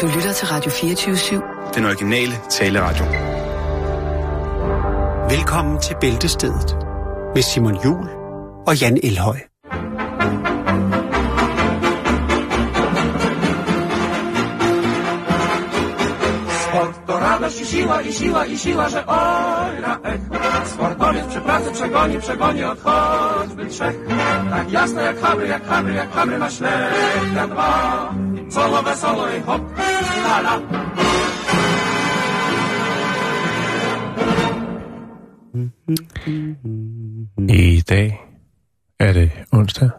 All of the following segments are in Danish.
Du lytter til Radio 24-7. Den originale taleradio. Velkommen til Bæltestedet med Simon Jul og Jan Elhøj. Się siła i siła i siła, że oj na ech. Sportowiec przy pracy przegoni, przegoni od choćby trzech. Tak jasne jak habry, jak habry, jak habry na ślep na dwa. Solo wesoło i hop. I dag er det onsdag.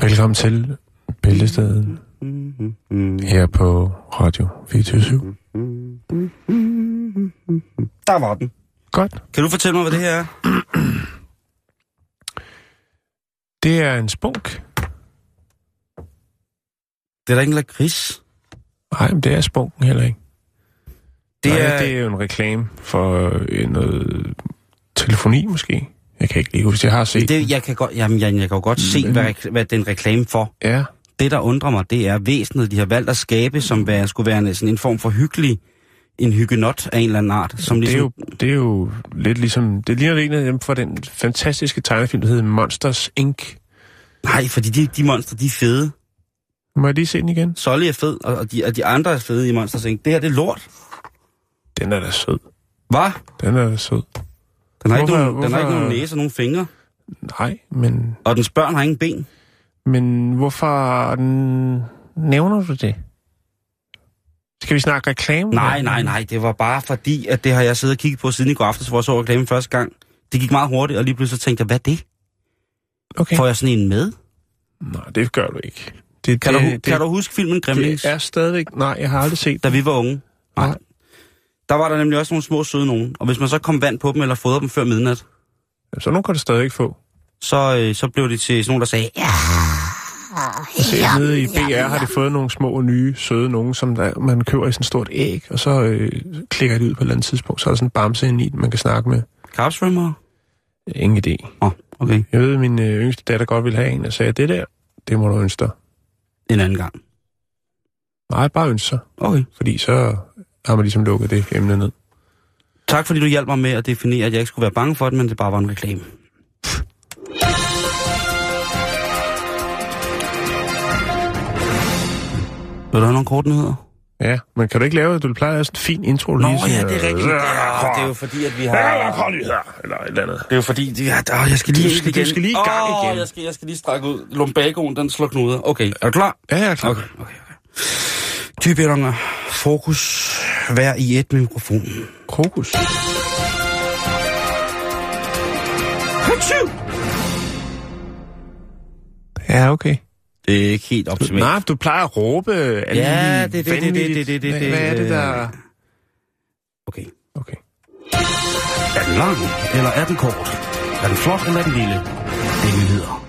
Velkommen til Bæltestedet her på Radio 24 Der var den. Godt. Kan du fortælle mig, hvad det her er? Det er en spunk. Det er da ikke en lakrids. Nej, men det er spunken heller ikke. Det Nej, er... det er jo en reklame for øh, noget telefoni måske. Jeg kan ikke lige huske, jeg har set Det, jeg kan godt, jamen, jeg, jeg kan jo godt se, hvad, hvad den reklame for. Ja, Det, der undrer mig, det er væsenet, de har valgt at skabe, som hvad, skulle være en, sådan en form for hyggelig, en hyggenot af en eller anden art. Som det, er ligesom, jo, det er jo lidt ligesom... Det ligner en af dem fra den fantastiske tegnefilm, der hedder Monsters Inc. Nej, fordi de, de monster, de er fede. Må jeg lige se den igen? Solly er fed, og de, og de andre er fede i Monsters Inc. Det her, det er lort. Den er da sød. Hvad? Den er da sød. Den har, ikke Hvorfor- nogen, den har ikke hvorfor- nogen næse og nogen fingre. Nej, men, Og dens børn har ingen ben. men hvorfor den, nævner du det? Skal vi snakke reklame? Nej, nej, nej. Det var bare fordi, at det har jeg siddet og kigget på siden i går aftes, hvor jeg så reklamen første gang. Det gik meget hurtigt, og lige pludselig tænkte jeg, hvad er det? Okay. Får jeg sådan en med? Nej, det gør du ikke. Det, Kan, det, du, det, kan du huske filmen Gremlings, Det er stadigvæk... Nej, jeg har aldrig set da vi var unge? Nej. Der var der nemlig også nogle små søde nogen, og hvis man så kom vand på dem eller fodrede dem før midnat, Så nogen kan du stadig få. så, øh, så blev det til sådan nogen, der sagde, ja, Se, nede i BR har de fået nogle små, nye, søde nogen, som der, man køber i sådan et stort æg, og så øh, klikker de ud på et eller andet tidspunkt. Så er der sådan en bamse ind i, man kan snakke med. carpsvømmer? Ingen idé. Oh, okay. Jeg ved, at min øh, yngste datter godt ville have en, og sagde, det der, det må du ønske dig. En anden gang. Nej, bare ønske sig, Okay. fordi så har man ligesom lukket det emne ned. Tak fordi du hjalp mig med at definere, at jeg ikke skulle være bange for det, men det bare var en reklame. Vil du have nogle kort nyheder? Ja, men kan du ikke lave, du plejer at have sådan en fin intro lige sådan, øh, det er jo fordi, at vi Ja, har... hold lige her, eller et eller andet. Det er jo fordi, de har, åh, jeg skal lige... Du skal- du skal lige i gang Åh, igen. Jeg skal, jeg skal lige strække ud. Lumbagoen, den slår knuder. Okay, er du klar? Ja, jeg er klar. Okay, okay, okay. Typeændringer. Fokus. Vær i et med mikrofonen. Krokus. Ja, okay. Det er ikke helt optimalt. Nej, du plejer at råbe alle Ja, det- det- det- det- det- det- det- Hvad- det- Hvad er det, der... øh. Okay. Okay. Er den lang, eller er den kort? Er den flot, eller er den lille? Det er nyheder.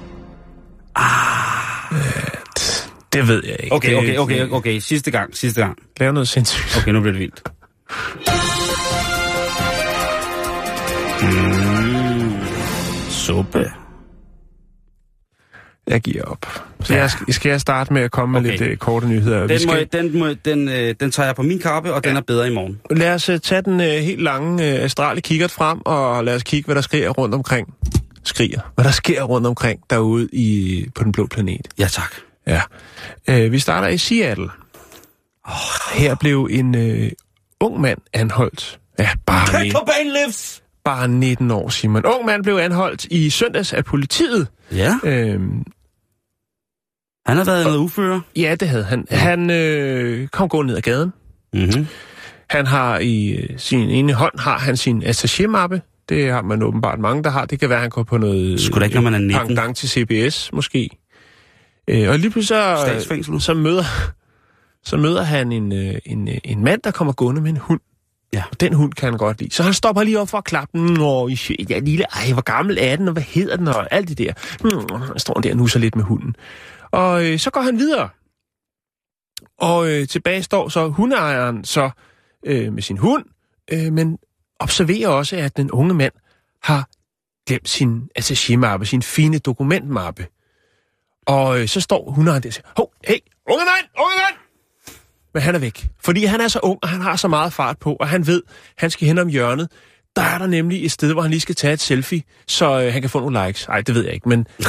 Det ved jeg ikke. Okay, okay, okay, okay. Sidste gang, sidste gang. Lav noget sindssygt. Okay, nu bliver det vildt. Mm. Suppe. Jeg giver op. Så jeg skal, skal jeg starte med at komme med Okay. lidt uh, korte nyheder. Vi Den, må, skal, den, må, den, øh, den tager jeg på min kappe, og ja. den er bedre i morgen. Lad os uh, tage den uh, helt lange uh, astrale kikkert frem, og lad os kigge, hvad der sker rundt omkring. Skriger. Hvad der sker rundt omkring derude i, på den blå planet. Ja, tak. Ja. Uh, vi starter i Seattle. Her blev en uh, ung mand anholdt. Ja, bare en, Cobain lives! bare 19 år, Simon. Ung mand blev anholdt i søndags af politiet. Ja, Øhm, han har været noget uføre. ja, det havde han. Han øh, kom gående ned ad gaden. Mm-hmm. Han har i øh, sin ene hånd har han sin attaché-mappe. Det har man åbenbart mange, der har. Det kan være, at han går på noget... Da ikke, når man er 19. Pendant til CBS, måske. Øh, og lige pludselig så, Statsfængsel. så, møder, så møder han en, øh, en, øh, en mand, der kommer gående med en hund. Ja. Og den hund kan han godt lide. Så han stopper lige op for at klappe den. Åh, ja, lille, ej, hvor gammel er den, og hvad hedder den, og alt det der. Hmm, han står der og nusser lidt med hunden. Og øh, så går han videre. Og øh, tilbage står så hundeejeren så øh, med sin hund, øh, men observerer også, at den unge mand har glemt sin attaché-mappe, sin fine dokumentmappe. Og øh, så står hundeejeren der og siger, hov, hey, unge mand, unge Men han er væk. Fordi han er så ung, og han har så meget fart på, og han ved, han skal hen om hjørnet. Der er der nemlig et sted, hvor han lige skal tage et selfie, så øh, han kan få nogle likes. Nej, det ved jeg ikke, men øh,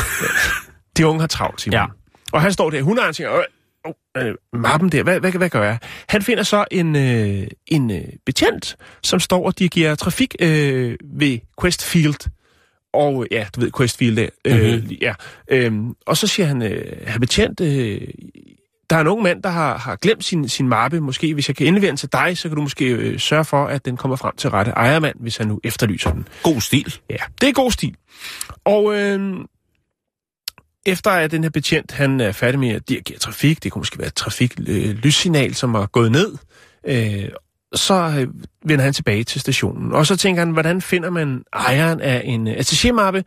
de unge har travlt, Simon. Ja. Og han står der, hun har øh, øh, mappen der, hvad, hvad, hvad gør jeg? Han finder så en, øh, en øh, betjent, som står og dirigerer trafik øh, ved Questfield. Og ja, du ved, Questfield der. Øh, Mhm. ja. Øhm, og så siger han, øh, herr betjent, øh, der er en ung mand, der har, har glemt sin, sin mappe. Måske, hvis jeg kan indlevere den til dig, så kan du måske øh, sørge for, at den kommer frem til rette ejermand, hvis han nu efterlyser den. God stil. Ja, det er god stil. Og øh, efter at den her betjent, han er færdig med at dirigere trafik, det kunne måske være et trafiklys-signal, som er gået ned, øh, så øh, vender han tilbage til stationen. Og så tænker han, hvordan finder man ejeren af en øh, attaché-mappe,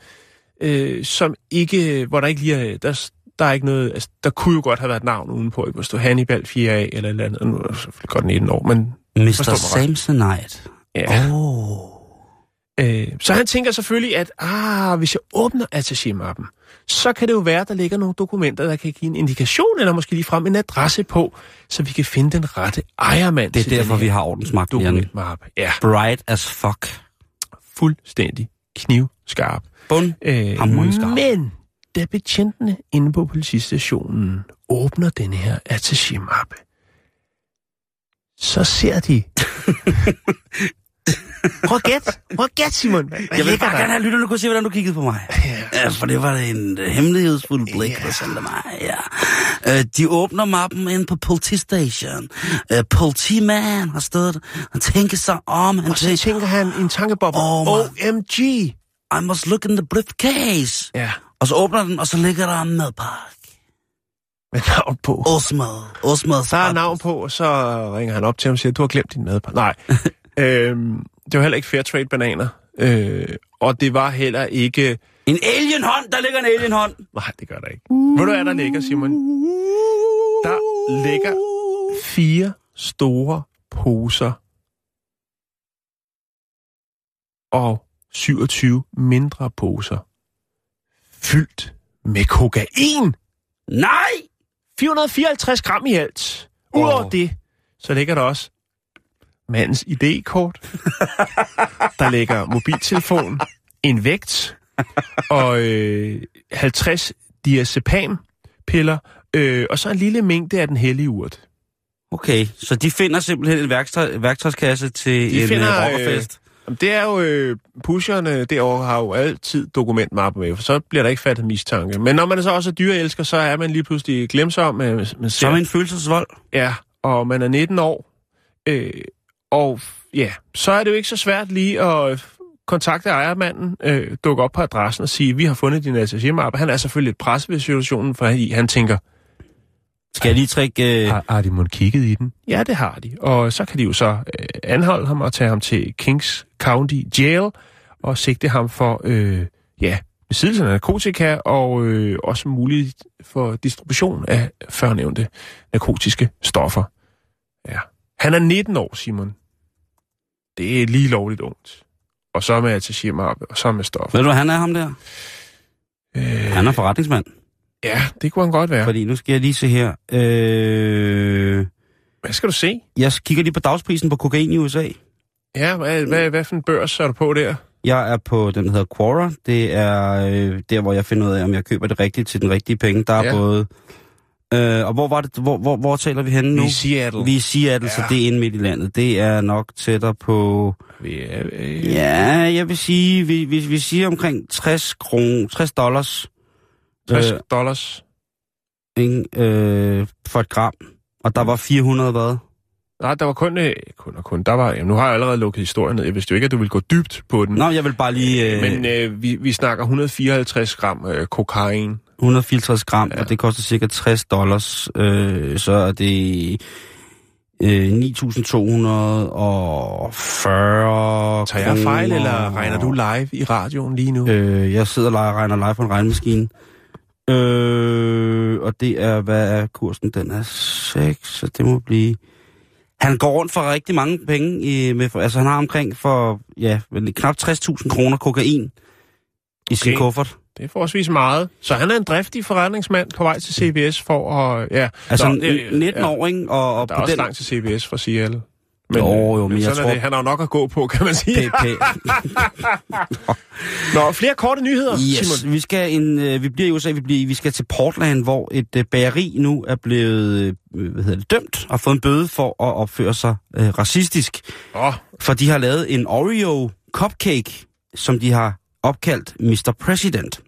øh, som ikke, hvor der ikke lige er, der, der er ikke noget, altså, der kunne jo godt have været et navn udenpå, ikke? Hvor stod Hannibal 4A eller et eller andet, nu er selvfølgelig godt 19 år, men Mr. Samsonite. ja. Oh. Øh, så han tænker selvfølgelig, at ah, hvis jeg åbner attaché-mappen, så kan det jo være, at der ligger nogle dokumenter, der kan give en indikation, eller måske ligefrem en adresse på, så vi kan finde den rette ejermand Det er derfor, vi har dokumentmappe. Ja, Bright as fuck. fuldstændig knivskarp. Bund. Øh, men da betjentene inde på politistationen åbner den her attaché-mappe, så ser de... Prøv at gæt. Prøv at gæt, Simon. Hvad, Jeg vil bare der? gerne have lytterne kunne se, hvordan du kiggede på mig. Ja, for det var en øh, hemmelighedsfuld blik, der sendte mig. Ja. Øh, de åbner mappen ind på politistation. Øh, politimand har stået og tænker sig om. Han Og så tænker, tænker han i en tankeboble, Oh. OMG! I must look in the briefcase. Ja, Og så åbner den, og så ligger der en madpakke. med navn på. Osmad. Osmad. Der er navn på, og så ringer han op til ham og siger, du har glemt din madpakke. Nej, øhm, det var heller ikke Fairtrade bananer. Øh, og det var heller ikke... En alienhånd! Der ligger en alienhånd! Nej, det gør der ikke. Ved du, hvad der ligger, Simon? Der ligger fire store poser og 27 mindre poser fyldt med kokain. Nej! 454 gram i alt. Udover oh. det, så ligger der også mandens ID-kort. der ligger mobiltelefon, en vægt og øh, 50 diazepam-piller, øh, og så en lille mængde af den hellige urt. Okay, så de finder simpelthen en værktøj, værktøjskasse til De en finder, finder, øh, rockerfest. Jamen, Det er jo, øh, pusherne derovre har jo altid dokumentmappe med, for så bliver der ikke fattet mistanke. Men når man så også er dyreelsker, så er man lige pludselig glemsom. Man, man ser, Som en følelsesvold. Ja, og man er 19 år. Øh, og ja, så er det jo ikke så svært lige at øh, kontakte ejermanden, øh, dukke op på adressen og sige, vi har fundet din attaché-mappe. Han er selvfølgelig lidt presset ved situationen, for han, han tænker, Skal jeg lige trække... Øh, har, har de måske kigget i den? Ja, det har de. Og så kan de jo så øh, anholde ham og tage ham til Kings County Jail og sigte ham for, øh, ja, besiddelse af narkotika og øh, også muligt for distribution af førnævnte narkotiske stoffer. Ja. Han er 19 år, Simon. Det er lige lovligt ungt. Og så med attaché-mappe, og så med stoffer. ved du, han er ham der? Øh, Han er forretningsmand. ja, det kunne han godt være. Fordi nu skal jeg lige se her. Øh, Hvad skal du se? jeg kigger lige på dagsprisen på kokain i USA. Ja, hvad, hvad, hvad for en børs er du på der? Jeg er på den, der hedder Quora. Det er øh, der, hvor jeg finder ud af, om jeg køber det rigtigt til den rigtige penge. Der er Ja. ja. både... Øh, og hvor, var det, hvor, hvor, hvor taler vi henne nu? I Seattle. Vi er i Seattle, ja. så Ja. det er inde midt i landet. Det er nok tættere på... Vi er, øh, Ja, jeg vil sige, vi, vi, vi siger omkring 60, kron, 60 dollars 60 Øh. dollars. ikke, øh, for et gram. Og der var 400 hvad? Nej, der var kun, øh, kun og kun. Der var, jamen, nu har jeg allerede lukket historien ned. Jeg vidste jo ikke, at du ville gå dybt på den. Nå, jeg vil bare lige... Øh, Men øh, vi, vi snakker 154 gram øh, kokain. 154 gram, Ja. og det koster cirka 60 dollars. Øh, så er det øh, 9.240 Tager jeg fejl, eller regner du live i radioen lige nu? Øh, jeg sidder og regner live på en regnmaskine. Øh, og det er, hvad er kursen? Den er 6, så det må blive... Han går rundt for rigtig mange penge. I, med, altså, han har omkring for, ja, knap 60.000 kroner kokain i sin Okay. kuffert. Det er forholdsvis meget. Så han er en driftig forretningsmand på vej til CBS for at... Ja, Altså Nå, Nå, det- 19 ja, år, ikke? Og, og Der er på også den... langt til CBS fra Seattle. Jo, jo, men jeg sådan er tror- Det. Han har jo nok at gå på, kan man sige. P- Nå, flere korte nyheder, Yes, Simon. vi skal en, øh, vi bliver i USA, vi, bliver, vi skal til Portland, hvor et øh, bageri nu er blevet øh, hvad hedder det, dømt og fået en bøde for at opføre sig øh, racistisk. Åh, For de har lavet en Oreo cupcake, som de har opkaldt Mr. President.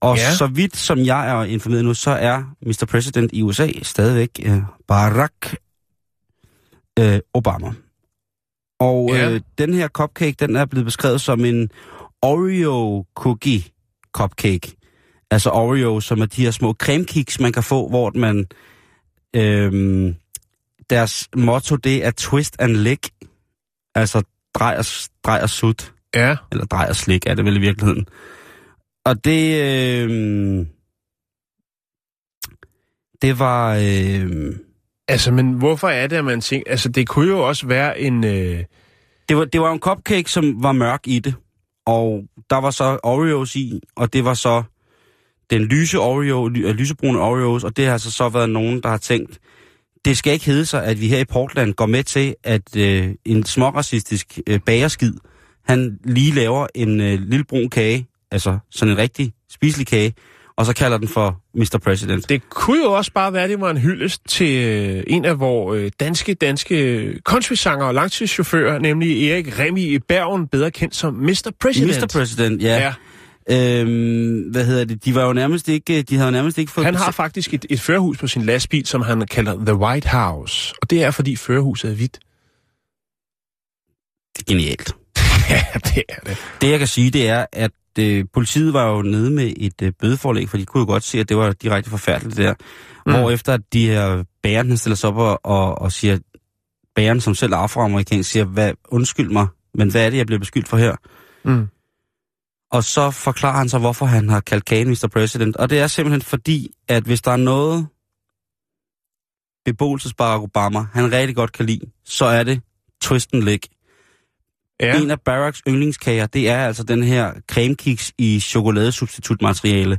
Og Ja. så vidt som jeg er informeret nu, så er Mr. President i USA stadigvæk øh, Barack øh, Obama. Og Ja. øh, den her cupcake, den er blevet beskrevet som en Oreo cookie cupcake. Altså Oreo, som er de her små cremekiks, man kan få, hvor man... Øhm, deres motto, det er twist and lick. Altså drej og, drej og sut. ja. Eller drej og slik er det vel i virkeligheden. Og det... Øh, det var... Øh, Altså, men hvorfor er det, at man tænker... Altså, det kunne jo også være en... Øh... det, var, det var en cupcake, som var mørk i det. Og der var så Oreos i, og det var så den lyse Oreo, øh, lysebrune Oreos, og det har altså så været nogen, der har tænkt, det skal ikke hedde sig, at vi her i Portland går med til, at øh, en småracistisk øh, bagerskid, han lige laver en øh, lille brun kage, altså sådan en rigtig spiselig kage, og så kalder den for Mr. President. Det kunne jo også bare være, at det var en hyldest til øh, en af vores øh, danske, danske countrysanger og langtidschauffører, nemlig Erik Remi i Bergen, bedre kendt som Mr. President. Mr. President, ja. Ja, Øhm, hvad hedder det? De var jo nærmest ikke, de havde jo nærmest ikke fået... han har faktisk et, et førerhus på sin lastbil, som han kalder The White House. Og det er, fordi førerhuset er hvidt. Det er genialt. Ja, det er det. Det jeg kan sige, det er, at øh, politiet var jo nede med et øh, bødeforlæg, for de kunne jo godt se, at det var direkte forfærdeligt der. Mm. Hvorefter de her bæren, han stiller sig op og, og, og siger, bæren som selv er afroamerikansk, siger, hvad, undskyld mig, men hvad er det, jeg bliver beskyldt for her? Mm. Og så forklarer han så, hvorfor han har kaldt kagen Mr. President. Og det er simpelthen fordi, at hvis der er noget, beboelses Barack Obama, han rigtig godt kan lide, så er det twist and lick. Ja. En af Barracks yndlingskager, det er altså den her cremekiks i chokoladesubstitutmateriale.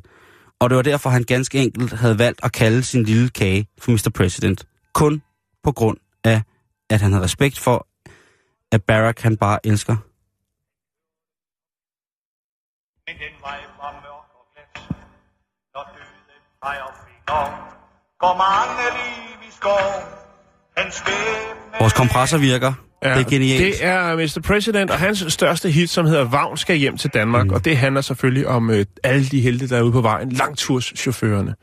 Og det var derfor, han ganske enkelt havde valgt at kalde sin lille kage for Mr. President. Kun på grund af, at han havde respekt for, at Barack han bare elsker. Men den vej var mørk og glat, når døden peger fingre. Går mange liv i skov, hans skæbne... Vores kompressor virker. Ja, det er genialt. Det er Mr. President og hans største hit, som hedder Vagn skal hjem til Danmark. Mm. Og det handler selvfølgelig om øh, alle de helte, der er ude på vejen. Langturschaufførerne.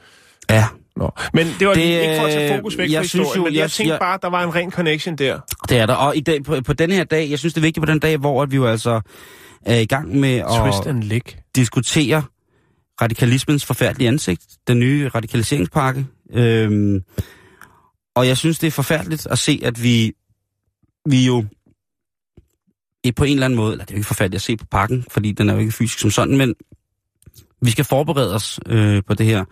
Ja, Nå. Men det var Det, ikke for at tage øh, fokus væk jeg fra synes historien, jo, men jeg, jeg- tænkte jeg- bare, at der var en ren connection der. det er der. Og i dag, på, på den her dag, jeg synes, det er vigtigt på den dag, hvor at vi jo altså er i gang med Twist at and lick. diskutere radikalismens forfærdelige ansigt, den nye radikaliseringspakke. Øhm, og jeg synes, det er forfærdeligt at se, at vi, vi jo i på en eller anden måde, eller det er jo ikke forfærdeligt at se på pakken, fordi den er jo ikke fysisk som sådan, men vi skal forberede os øh, på det her.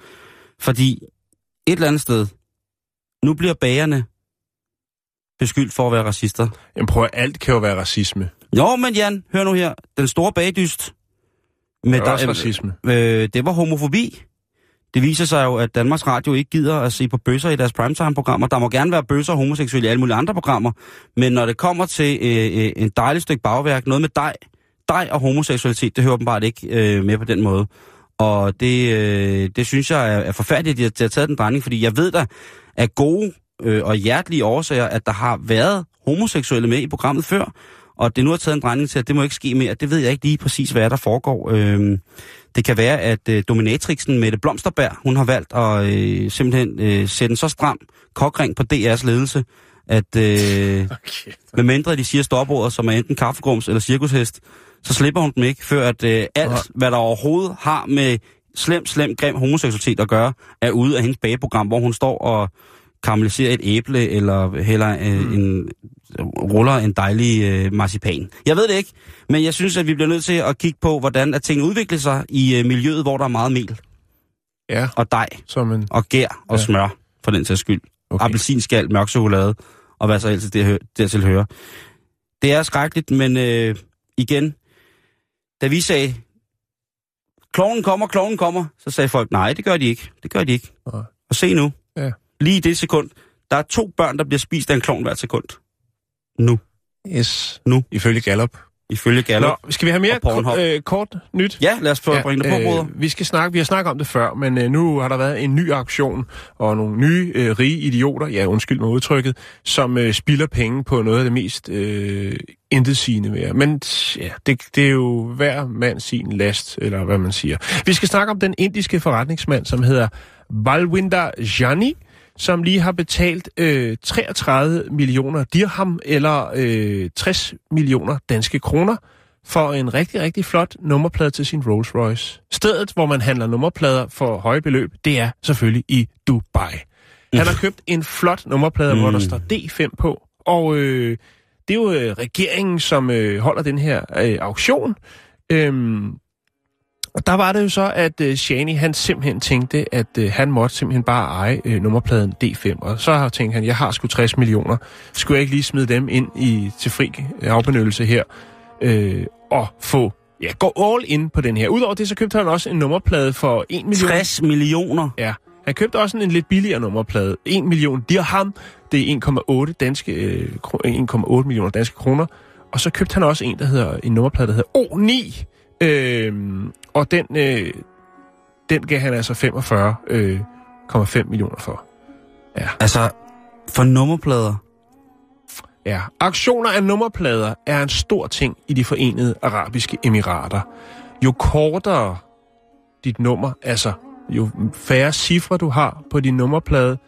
Fordi et eller andet sted, nu bliver bagerne beskyldt for at være racister. Jamen prøv at alt kan jo være racisme. Jo, men Jan, hør nu her. Den store bagdyst. Det Med er også racisme. øh, det var homofobi. Det viser sig jo, at Danmarks Radio ikke gider at se på bøsser i deres primetime-programmer. Der må gerne være bøsser og homoseksuelle i alle mulige andre programmer. Men når det kommer til øh, øh, en dejlig stykke bagværk, noget med dig, dig og homoseksualitet, det hører åbenbart ikke øh, med på den måde. Og det, øh, det synes jeg er, er forfærdeligt, at de har, de har taget den drejning, fordi jeg ved da af gode øh, og hjertelige årsager, at der har været homoseksuelle med i programmet før, og det nu har taget en drejning til, at det må ikke ske mere. Det ved jeg ikke lige præcis, hvad der foregår. Øh, det kan være, at øh, dominatrixen Mette Blomsterberg, hun har valgt at øh, simpelthen øh, sætte en så stram kokring på DR's ledelse, at øh, Okay. med mindre de siger stopordet, som er enten kaffegrums eller cirkushest, så slipper hun dem ikke, før at øh, alt, hvad der overhovedet har med slem, slem, grim homoseksualitet at gøre, er ude af hendes bageprogram, hvor hun står og karamelliserer et æble, eller heller øh, Mm. en, ruller en dejlig øh, marcipan. Jeg ved det ikke, men jeg synes, at vi bliver nødt til at kigge på, hvordan at tingene udvikler sig i øh, miljøet, hvor der er meget mel Ja, og dej som en... og gær og Ja. smør, for den sags skyld. Okay. Appelsinskal, mørk chokolade, og hvad så ellers det dertil hører. Det er skrækkeligt, men øh, igen, da vi sagde kloven kommer, kloven kommer. Så sagde folk, nej, det gør de ikke. Det gør de ikke. Nej. Og se nu. Ja. Lige i det sekund. Der er to børn, der bliver spist af en klovn hvert sekund. Nu. Yes. Nu. Ifølge Gallup. Ifølge Gallup. Nå, skal vi have mere ko- øh, kort nyt? Ja, lad os få ja, bringe det på, øh, vi skal snakke, vi har snakket om det før, men øh, nu har der været en ny auktion, og nogle nye øh, rige idioter, ja undskyld mig udtrykket, som øh, spilder penge på noget af det mest øh, intetsigende værd. Men ja, det, det er jo hver mand sin last, eller hvad man siger. Vi skal snakke om den indiske forretningsmand, som hedder Balwinder Jani, som lige har betalt øh, 33 millioner dirham, eller øh, 60 millioner danske kroner, for en rigtig, rigtig flot nummerplade til sin Rolls Royce. Stedet, hvor man handler nummerplader for høje beløb, det er selvfølgelig i Dubai. Han har købt en flot nummerplade, mm. hvor der står D5 på, og øh, det er jo øh, regeringen, som øh, holder den her øh, auktion. Øhm, og der var det jo så, at øh, Shani, han simpelthen tænkte, at øh, han måtte simpelthen bare eje øh, nummerpladen D5. Og så har tænkt han, jeg har sgu 60 millioner. Skulle jeg ikke lige smide dem ind i til fri øh, afbenyttelse her? Øh, og få, ja, gå all in på den her. Udover det, så købte han også en nummerplade for 1 million. 60 millioner. Ja, han købte også en lidt billigere nummerplade. 1 million dirham, det er 1,8 danske, øh, kro- 1,8 millioner danske kroner. Og så købte han også en, der hedder, en nummerplade, der hedder O9. Øhm, og den, øh, den gav han altså 45,5 øh, 0,5 millioner for. Altså, for nummerplader. Ja, auktioner af nummerplader er en stor ting i de forenede arabiske emirater. Jo kortere dit nummer, altså jo færre cifre du har på din nummerplade,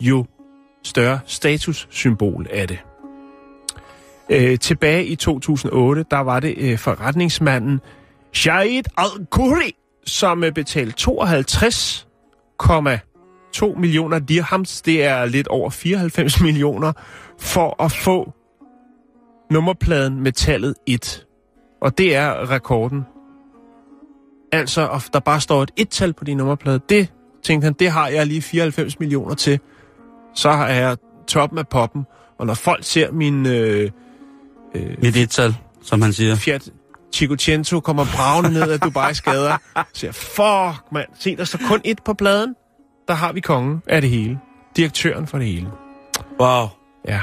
jo større statussymbol er det. Øh, tilbage i 2008, der var det øh, forretningsmanden Shahid Al-Khoury, som øh, betalte 52,2 millioner dirhams, det er lidt over 94 millioner, for at få nummerpladen med tallet 1. Og det er rekorden. Altså, at der bare står et et-tal på din nummerplade. Det, tænkte han, det har jeg lige 94 millioner til. Så har jeg toppen af poppen. Og når folk ser min øh, mit et-tal, som han siger. Fiat Cinquecento kommer bravende ned af Dubai skader, jeg, fuck mand, se der står kun et på pladen. Der har vi kongen af det hele. Direktøren for det hele. Wow. Ja.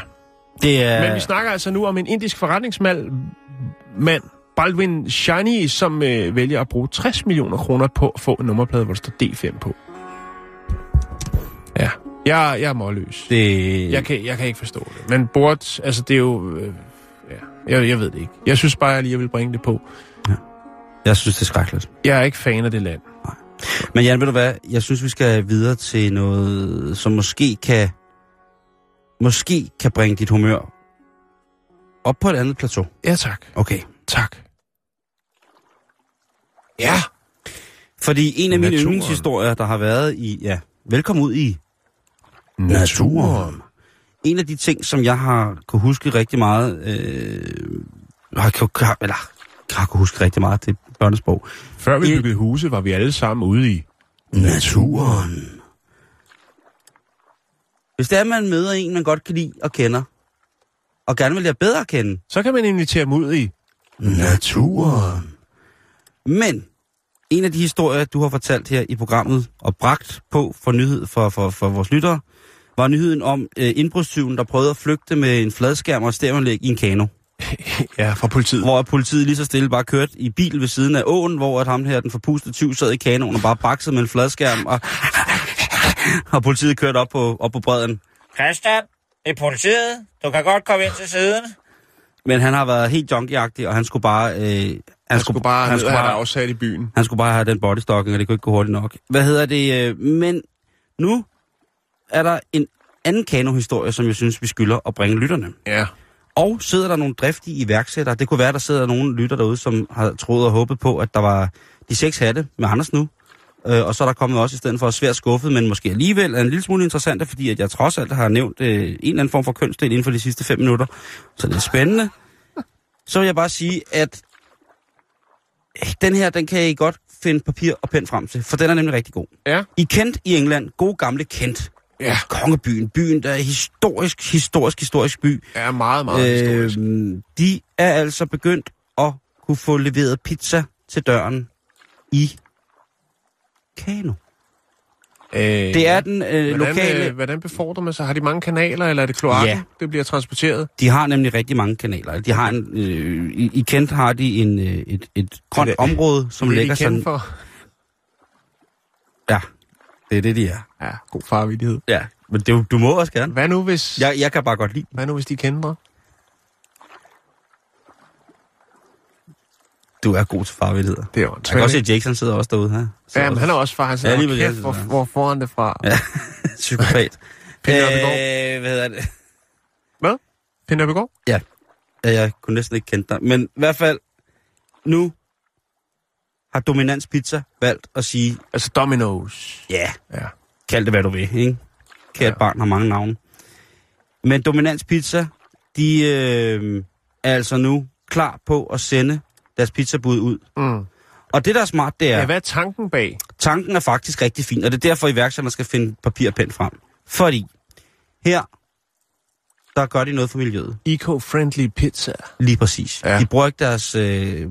Det er... Men vi snakker altså nu om en indisk forretningsmand, mand, Baldwin Shani, som øh, vælger at bruge 60 millioner kroner på at få en nummerplade, hvor der står D5 på. Ja, jeg, jeg er målløs. Det... Jeg kan, jeg kan ikke forstå det. Men bort, altså det er jo... Øh, jeg, jeg ved det ikke. Jeg synes bare, jeg lige vil bringe det på. Jeg synes, det er skrækkeligt. Jeg er ikke fan af det land. Men Jan, ved du hvad? Jeg synes, vi skal videre til noget, som måske kan... Måske kan bringe dit humør op på et andet plateau. Ja, tak. Okay. Tak. Ja. Fordi en af mine Naturen. yndlingshistorier, der har været i... Ja, velkommen ud i Naturen. En af de ting, som jeg har kunne huske rigtig meget... Øh, har, har, eller, har kunne huske rigtig meget, det er børnesprog. Før vi byggede huse, var vi alle sammen ude i Naturen. Hvis det er, man møder en, man godt kan lide og kender, og gerne vil lære bedre at kende, Så kan man invitere dem ud i naturen. Men en af de historier, du har fortalt her i programmet og bragt på for nyhed for, for, for vores lyttere, var nyheden om øh, indbrudstyven, der prøvede at flygte med en fladskærm og stævanlæg i en kano. Ja, fra politiet. Hvor politiet lige så stille bare kørte i bil ved siden af åen, hvor at ham her, den forpustede tyv, sad i kanoen og bare baksede med en fladskærm, og, og politiet kørte op på, op på bredden. Christian, det er politiet. Du kan godt komme ind til siden. Men han har været helt junkieagtig, og han skulle bare... Øh, han, Han skulle bare han skulle have bare, afsat i byen. han skulle bare have den bodystocking, og det kunne ikke gå hurtigt nok. Hvad hedder det? Øh, men nu er der en anden kanohistorie, som jeg synes, vi skylder at bringe lytterne. Ja. Og sidder der nogle driftige iværksættere. Det kunne være, der sidder nogle lytter derude, som har troet og håbet på, at der var de seks hatte med Anders nu. Øh, og så er der kommet også i stedet for svært skuffet, men måske alligevel er en lille smule interessant, fordi at jeg trods alt har nævnt øh, en eller anden form for kønsdel inden for de sidste fem minutter. Så det er spændende. Så vil jeg bare sige, at øh, den her, den kan I godt finde papir og pen frem til, for den er nemlig rigtig god. Ja. I Kent i England, god gamle Kent. Ja. Kongebyen, byen, der er historisk, historisk, historisk by. Er meget, meget øh, historisk. De er altså begyndt at kunne få leveret pizza til døren i Kano. Øh, Det er den øh, hvordan, lokale... Øh, hvordan befordrer man sig? Har de mange kanaler, eller er det kloakken, Ja. det bliver transporteret? De har nemlig rigtig mange kanaler. De har en, øh, i, I Kent har de en, øh, et, et grønt det- område, som det er ligger sådan... for. Ja, det er det, de er. Ja, god farvidighed. Ja, men det, du må også gerne. Hvad nu, hvis, Jeg, jeg kan bare godt lide hvad nu, hvis de kender? Du er god til farvildheder. Det er jo en Jeg kan også se, at Jackson sidder også derude her. Ja, men han er også far. Han Ja, lige ja, præcis. kæft, hvor, hvor får han det fra? Ja, psykopat. Peter øh, hvad hedder det? Hvad? Pinder Begård? Ja, jeg kunne næsten ikke kende dig. Men i hvert fald, nu har Dominans Pizza valgt at sige, Altså Domino's. ja, Ja. kald det hvad du vil, ikke? Kært Ja. barn har mange navne. Men Dominans Pizza, de øh, er altså nu klar på at sende deres pizzabud ud. Mm. Og det, der er smart, det er, Ja, hvad er tanken bag? tanken er faktisk rigtig fin, og det er derfor, iværksætterne skal finde papir og pen frem. Fordi her, der gør de noget for miljøet. Eco-friendly pizza. Lige præcis. Ja. De bruger ikke deres, øh,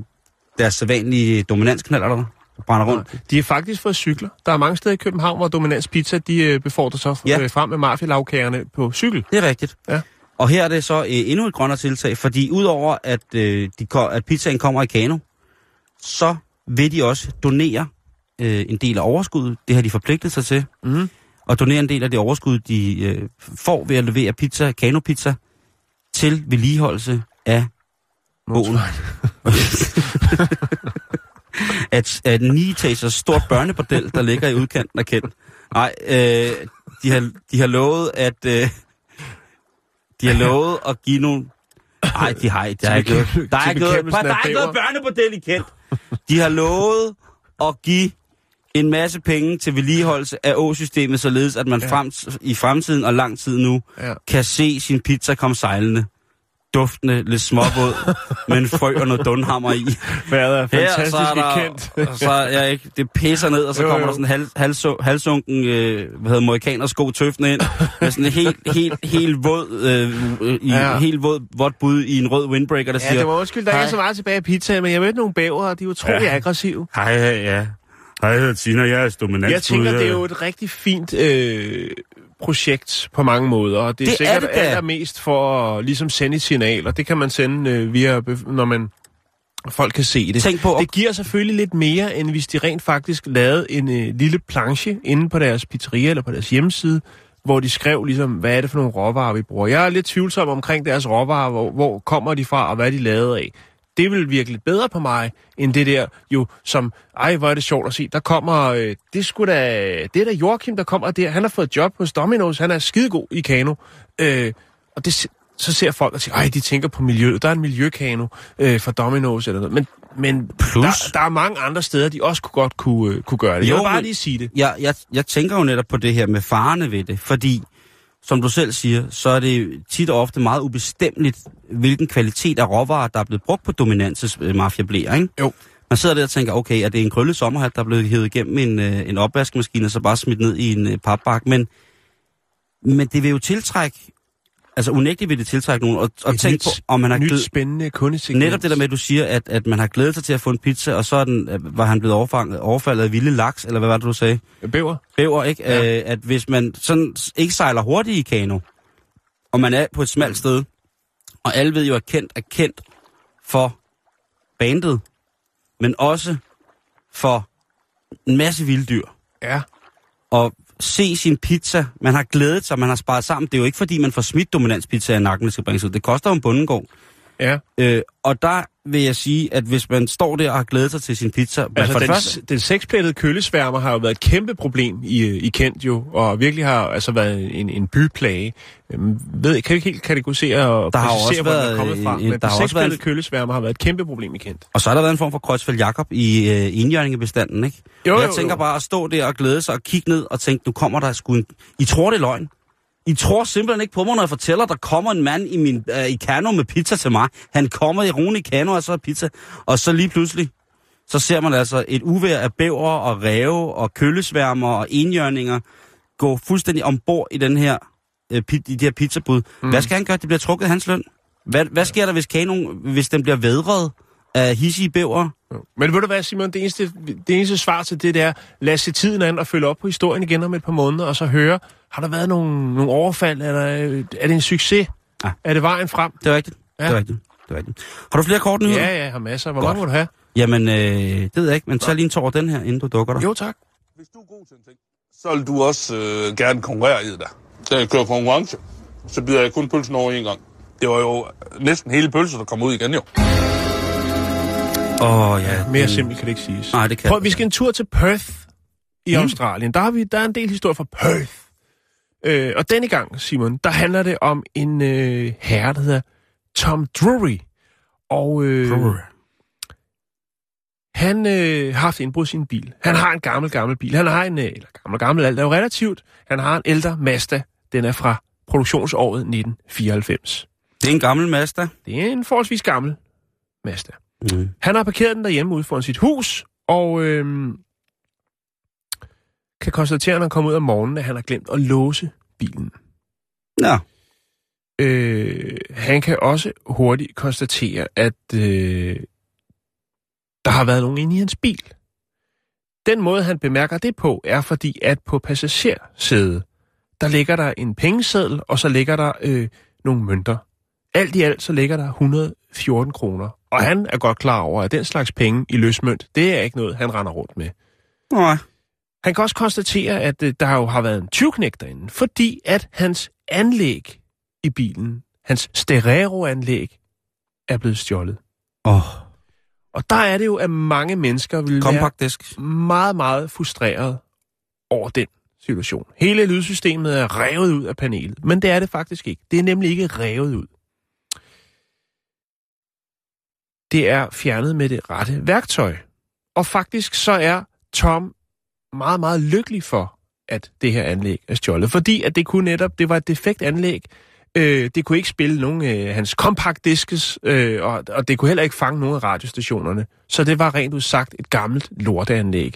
deres sædvanlige dominansknaller, der brænder rundt. De har faktisk fået cykler. Der er mange steder i København, hvor Dominans Pizza, de øh, befordrer sig Ja. ja. frem med mafialavkagerne på cykel. Det er rigtigt. Ja. Og her er det så øh, endnu et grønnere tiltag, fordi udover at, øh, de, at pizzaen kommer i kano, så vil de også donere øh, en del af overskuddet. Det har de forpligtet sig til. Mhm. Og donere en del af det overskud, de øh, får ved at levere pizza, kanopizza, til vedligeholdelse af åen. at, at en 9 stort børnebordel, der ligger i udkanten af Kent. Nej, øh, de, har, de har lovet, at... Øh, de har lovet at give nogle... Nej, de har ikke. Der er ikke noget, der er ikke noget, der er ikke børnebordel i Kent. De har lovet at give en masse penge til vedligeholdelse af åsystemet, således at man ja. frem, i fremtiden og lang tid nu Ja. kan se sin pizza komme sejlende. Duftende, lidt småvåd, med en frø og noget dunhammer i. Vejret er fantastisk Her, så er der, kendt. så er jeg ikke, det pisser ned, og så Jo, kommer jo. der sådan en hal, halso, halsunken, øh, hvad hedder amerikaners sko tøftende ind, med sådan en helt, helt, helt våd, øh, i, Ja. ja. helt våd, vådt bud i en rød windbreaker, der Ja, siger, det var undskyld, der er så meget tilbage af pizza, men jeg mødte nogle bæver, og de er utrolig Ja. aggressive. hej, ja, hej, jeg hedder Tina, jeg er dominant. Jeg tænker, det er jo et rigtig fint øh, projekt på mange måder, og det er Det er sikkert det da. allermest for at ligesom sende et signal, og det kan man sende øh, via, når man folk kan se det. Tænk på, Det giver selvfølgelig lidt mere, end hvis de rent faktisk lavede en øh, lille planche inde på deres pizzeria eller på deres hjemmeside, hvor de skrev ligesom, hvad er det for nogle råvarer, vi bruger. Jeg er lidt tvivlsom omkring deres råvarer, hvor, hvor kommer de fra, og hvad er de lavet af. Det vil virke lidt bedre på mig, end det der jo, som, ej, hvor er det sjovt at se, der kommer, øh, det sgu da, det er da Joachim, der kommer der, han har fået job hos Domino's, han er skidegod i kano, øh, og det, så ser folk og siger, ej, de tænker på miljøet, der er en miljøkano øh, for Domino's eller noget, men, men Plus- der, der er mange andre steder, de også kunne godt kunne, øh, kunne gøre det. Jo, jeg vil bare lige sige det. jeg, jeg, jeg tænker jo netop på det her med farerne ved det, fordi, som du selv siger, så er det tit og ofte meget ubestemmeligt, hvilken kvalitet af råvarer, der er blevet brugt på dominanses øh, mafiablæer, ikke? Jo. Man sidder der og tænker, okay, er det en krøllet sommerhat, der er blevet hævet igennem en, øh, en opvaskemaskine, og så bare smidt ned i en øh, papbak, men, men det vil jo tiltrække, altså unægteligt vil det tiltrække nogen, og, og Et tænk nyt- på, om man har Nyt spændende kundesegment. netop det der med, at du siger, at, at man har glædet sig til at få en pizza, og så er den, øh, var han blevet overfanget, overfaldet af vilde laks, eller hvad var det, du sagde? Bæver. bæver, ikke? Ja. Øh, at hvis man sådan ikke sejler hurtigt i kano, og man er på et smalt sted, og alle ved jo, at kendt er kendt for bandet, men også for en masse vilde dyr. Ja. Og se sin pizza, man har glædet sig, man har sparet sammen. Det er jo ikke, fordi man får smidt dominanspizza i nakken, det skal bringes ud. Det koster jo en bundegård. Ja. Øh, og der vil jeg sige, at hvis man står der og har glædet sig til sin pizza, Altså, for det den, første, den seksplettede køllesværmer har jo været et kæmpe problem i, øh, i Kent jo, og virkelig har altså været en, en byplage. Øhm, ved, kan vi ikke helt kategorisere og Der har præcisere, hvor den er været kommet fra, en- men der den været seksplettede en- køllesværmer har været et kæmpe problem i Kent. Og så har der været en form for Kreuzfeldt Jakob i øh, enhjørningebestanden, ikke? Jo, jeg jo, tænker jo. bare at stå der og glæde sig og kigge ned og tænke, nu kommer der sgu en... I tror, det er løgn. I tror simpelthen ikke på mig, når jeg fortæller, der kommer en mand i, min, øh, i kano med pizza til mig. Han kommer i rune i kano, og så er pizza. Og så lige pludselig, så ser man altså et uvær af bæver og ræve og køllesværmer og enhjørninger gå fuldstændig ombord i den her, øh, i de her pizzabud. Mm. Hvad skal han gøre? Det bliver trukket hans løn. Hvad, hvad sker der, hvis kanoen, hvis den bliver vædret af hissige bæver. Men ved du hvad, Simon, det eneste, det eneste svar til det der, lad se tiden an og følge op på historien igen om et par måneder, og så høre, har der været nogle, nogle overfald, eller øh, er det en succes? Ja. Er det vejen frem? Det er rigtigt. Ja. Det er rigtigt. Det er rigtigt. Har du flere kort nyheder? Ja, ja, jeg har masser. Hvor Godt. mange må du have? Jamen, øh, det ved jeg ikke, men tag lige en tår den her, inden du dukker dig. Jo, tak. Hvis du er god til en ting, så vil du også øh, gerne konkurrere i det der. Da jeg kører konkurrence, så bider jeg kun pølsen over en gang. Det var jo næsten hele pølsen, der kom ud igen jo. Åh, oh, ja. Mere den- simpelt kan det ikke siges. Nej, det kan Prøv, vi skal en tur til Perth i Mm. Australien. Der, har vi, der er en del historie fra Perth. Øh, og denne gang, Simon, der handler det om en øh, herre, der hedder Tom Drury. Og øh, Brr. han øh, har haft indbrud i sin bil. Han har en gammel, gammel bil. Han har en, øh, eller gammel, gammel, alt er jo relativt. Han har en ældre Mazda. Den er fra produktionsåret 1994. Det er en gammel Mazda. Det er en forholdsvis gammel Mazda. Mm. Han har parkeret den derhjemme ude foran sit hus, og øhm, kan konstatere, når han kommer ud om morgenen, at han har glemt at låse bilen. Ja. Øh, han kan også hurtigt konstatere, at øh, der har været nogen inde i hans bil. Den måde, han bemærker det på, er fordi, at på passagersædet, der ligger der en pengeseddel, og så ligger der øh, nogle mønter. Alt i alt, så ligger der 114 kroner. Og han er godt klar over, at den slags penge i løsmønt, det er ikke noget, han render rundt med. Nej. Han kan også konstatere, at øh, der jo har været en tyvknæk derinde, fordi at hans anlæg i bilen, hans stereoanlæg, er blevet stjålet. Åh, oh, Og der er det jo, at mange mennesker vil være meget, meget frustreret over den situation. Hele lydsystemet er revet ud af panelet, men det er det faktisk ikke. Det er nemlig ikke revet ud. Det er fjernet med det rette værktøj. Og faktisk så er Tom meget, meget lykkelig for, at det her anlæg er stjålet. Fordi at det kunne netop, det var et defekt anlæg. Øh, det kunne ikke spille nogen af øh, hans compact diskes, øh, og, og det kunne heller ikke fange nogen af radiostationerne. Så det var rent udsagt et gammelt lorteanlæg.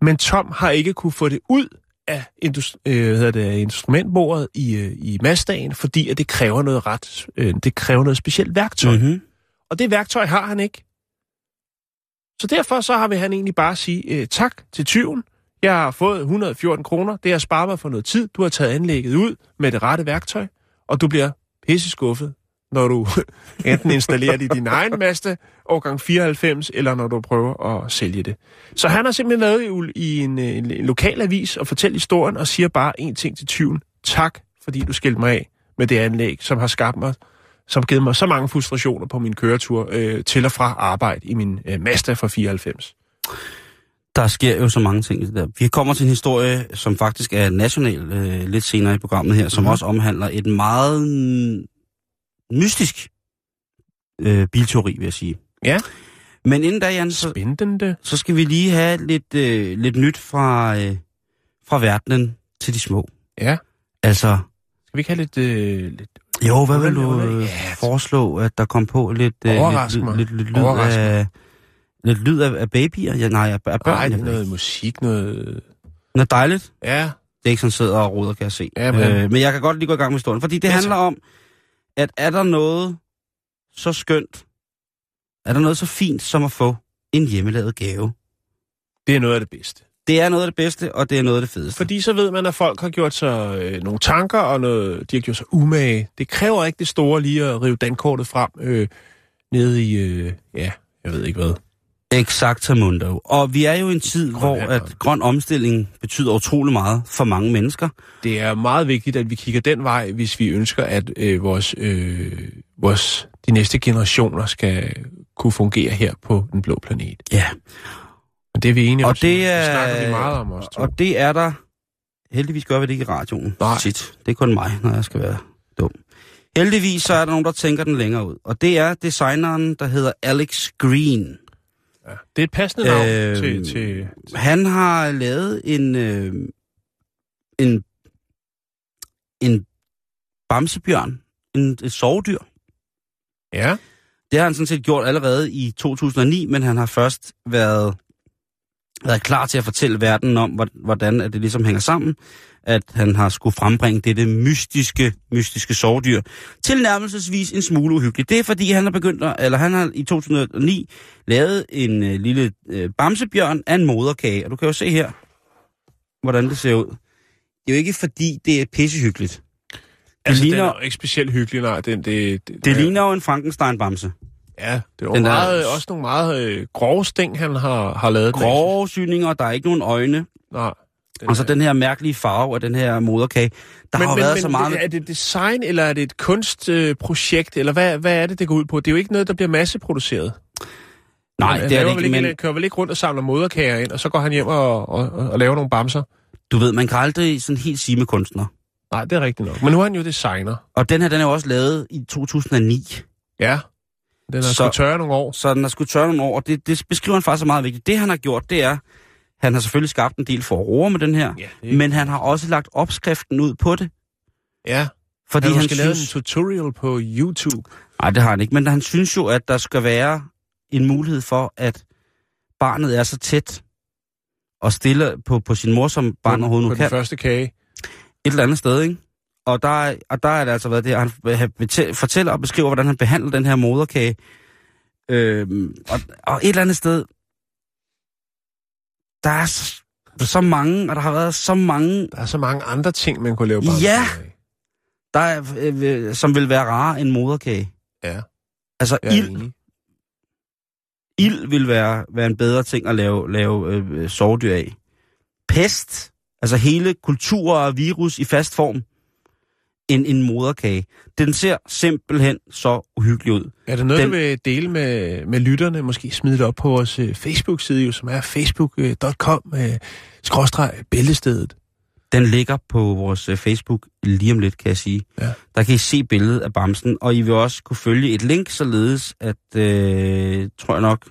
Men Tom har ikke kunne få det ud af øh, hvad hedder det, instrumentbordet i, øh, i Mazdaen, fordi at det kræver noget ret, øh, det kræver noget specielt værktøj. Mm. Mm-hmm. Og det værktøj har han ikke. Så derfor så har vi han egentlig bare sige øh, tak til tyven. Jeg har fået 114 kroner. Det har sparet mig for noget tid. Du har taget anlægget ud med det rette værktøj, og du bliver pisse skuffet, når du enten installerer det i din egen Mazda, årgang 94, eller når du prøver at sælge det. Så han har simpelthen været i, i en, øh, en, en lokal avis og fortæller historien og siger bare en ting til tyven. Tak, fordi du skilte mig af med det anlæg, som har skabt mig som givet mig så mange frustrationer på min køretur øh, til og fra arbejde i min øh, Mazda fra 94. Der sker jo så mange ting i det der. Vi kommer til en historie, som faktisk er national øh, lidt senere i programmet her, som Mhm. også omhandler et meget mm, mystisk øh, bilteori, vil jeg sige. Ja. Men inden da, Jan, så, så skal vi lige have lidt, øh, lidt nyt fra, øh, fra verdenen til de små. Ja. Altså, Skal vi ikke have lidt... Øh, lidt jo, hvad vil du øh, ja. foreslå, at der kom på lidt, øh, lidt, mig. lidt, lidt, lyd af, lidt lyd af, af babyer? Ja, nej, af, af børn. nej, er noget ikke. musik, noget... Noget dejligt. Ja, Det er ikke sådan, sidder og ruder, kan jeg se. Ja, men- øh, men jeg kan godt lige gå i gang med historien, fordi det Ja, handler om, at er der noget så skønt, er der noget så fint som at få en hjemmelavet gave? det er noget af det bedste. Det er noget af det bedste, og det er noget af det fedeste. Fordi så ved man, at folk har gjort sig øh, nogle tanker, og noget, de har gjort sig umage. Det kræver ikke det store lige at rive dankortet frem øh, nede i... Øh, ja, jeg ved ikke hvad. Exactamundo. Og vi er jo i en tid, Grøn hvor at grøn omstilling betyder utrolig meget for mange mennesker. Det er meget vigtigt, at vi kigger den vej, hvis vi ønsker, at øh, vores, øh, vores, de næste generationer skal kunne fungere her på den blå planet. Ja. Men det er vi enige om. Og det er, Det snakker vi meget om også. Og det er der... Heldigvis gør vi det ikke i radioen. Nej. Tit. Det er kun mig, når jeg skal være dum. Heldigvis så er der nogen, der tænker den længere ud. Og det er designeren, der hedder Alex Green. Ja. Det er et passende navn Øhm, til, til... Han har lavet en... Øh, en... En bamsebjørn. En, et sovedyr. Ja, Det har han sådan set gjort allerede i 2009, men han har først været været klar til at fortælle verden om, hvor- hvordan at det ligesom hænger sammen, at han har skulle frembringe dette mystiske, mystiske sovdyr, tilnærmelsesvis en smule uhyggeligt. Det er fordi, han har begyndt, at, eller han har i 2009 lavet en øh, lille øh, bamsebjørn af en moderkage, og du kan jo se her, hvordan det ser ud. Det er jo ikke fordi, det er pissehyggeligt. Det, Altså, ligner, den er jo ikke specielt hyggelig, nej. Den, det, det, det ligner jo en Frankenstein-bamse. Ja, det er den meget, også nogle meget øh, grove sting, han har, har lavet. Grove syninger, der er ikke nogen øjne, Nej. Den og så er- den her mærkelige farve af den her moderkage. Der har jo været så meget... Er det design, eller er det et kunstprojekt, øh, eller hvad, hvad er det, det går ud på? Det er jo ikke noget, der bliver masseproduceret. Nej, Han det er det ikke, ikke, men kører vel ikke rundt og samler moderkager ind, og så går han hjem og, og, og, og laver nogle bamser? du ved, man kan aldrig sådan helt sige med kunstner. Nej, det er rigtigt nok. Men nu er han jo designer. Og den her, den er jo også lavet i 2009. Ja. Den har Så- så... tørre nogle år. Så den har skulle tørre nogle år, og det, det beskriver han faktisk så meget vigtigt. Det han har gjort, det er, han har selvfølgelig skabt en del for roer med den her, Ja, det men han har også lagt opskriften ud på det. Ja. Fordi Han han, måske synes... en tutorial på YouTube. Nej, det har han ikke, men han synes jo, at der skal være en mulighed for, at barnet er så tæt og stille på, på sin mor, som barnet overhovedet nu på kan. den første kage. et eller andet sted, ikke? Og der, er- og der er det altså været det, han fortæller og beskriver, hvordan han behandler den her moderkage. Øhm, og, og et eller andet sted, der er så, så mange, og der har været så mange, Der er så mange andre ting, man kunne lave bamser Ja. der er, øh, som vil være rare end moderkage. Ja, Altså, jeg ild, enig. ild vil være, være en bedre ting at lave, lave øh, sovdyr af. Pest, altså hele kultur og virus i fast form, end en moderkage. Den ser simpelthen så uhyggelig ud. Er det noget, Den- du vil dele med, med lytterne? Måske smide det op på vores øh, Facebook-side, jo, som er facebook.com øh, bæltestedet. Den ligger på vores øh, Facebook lige om lidt, kan jeg sige. Ja. Der kan I se billedet af bamsen, og I vil også kunne følge et link, således at, øh, tror jeg nok,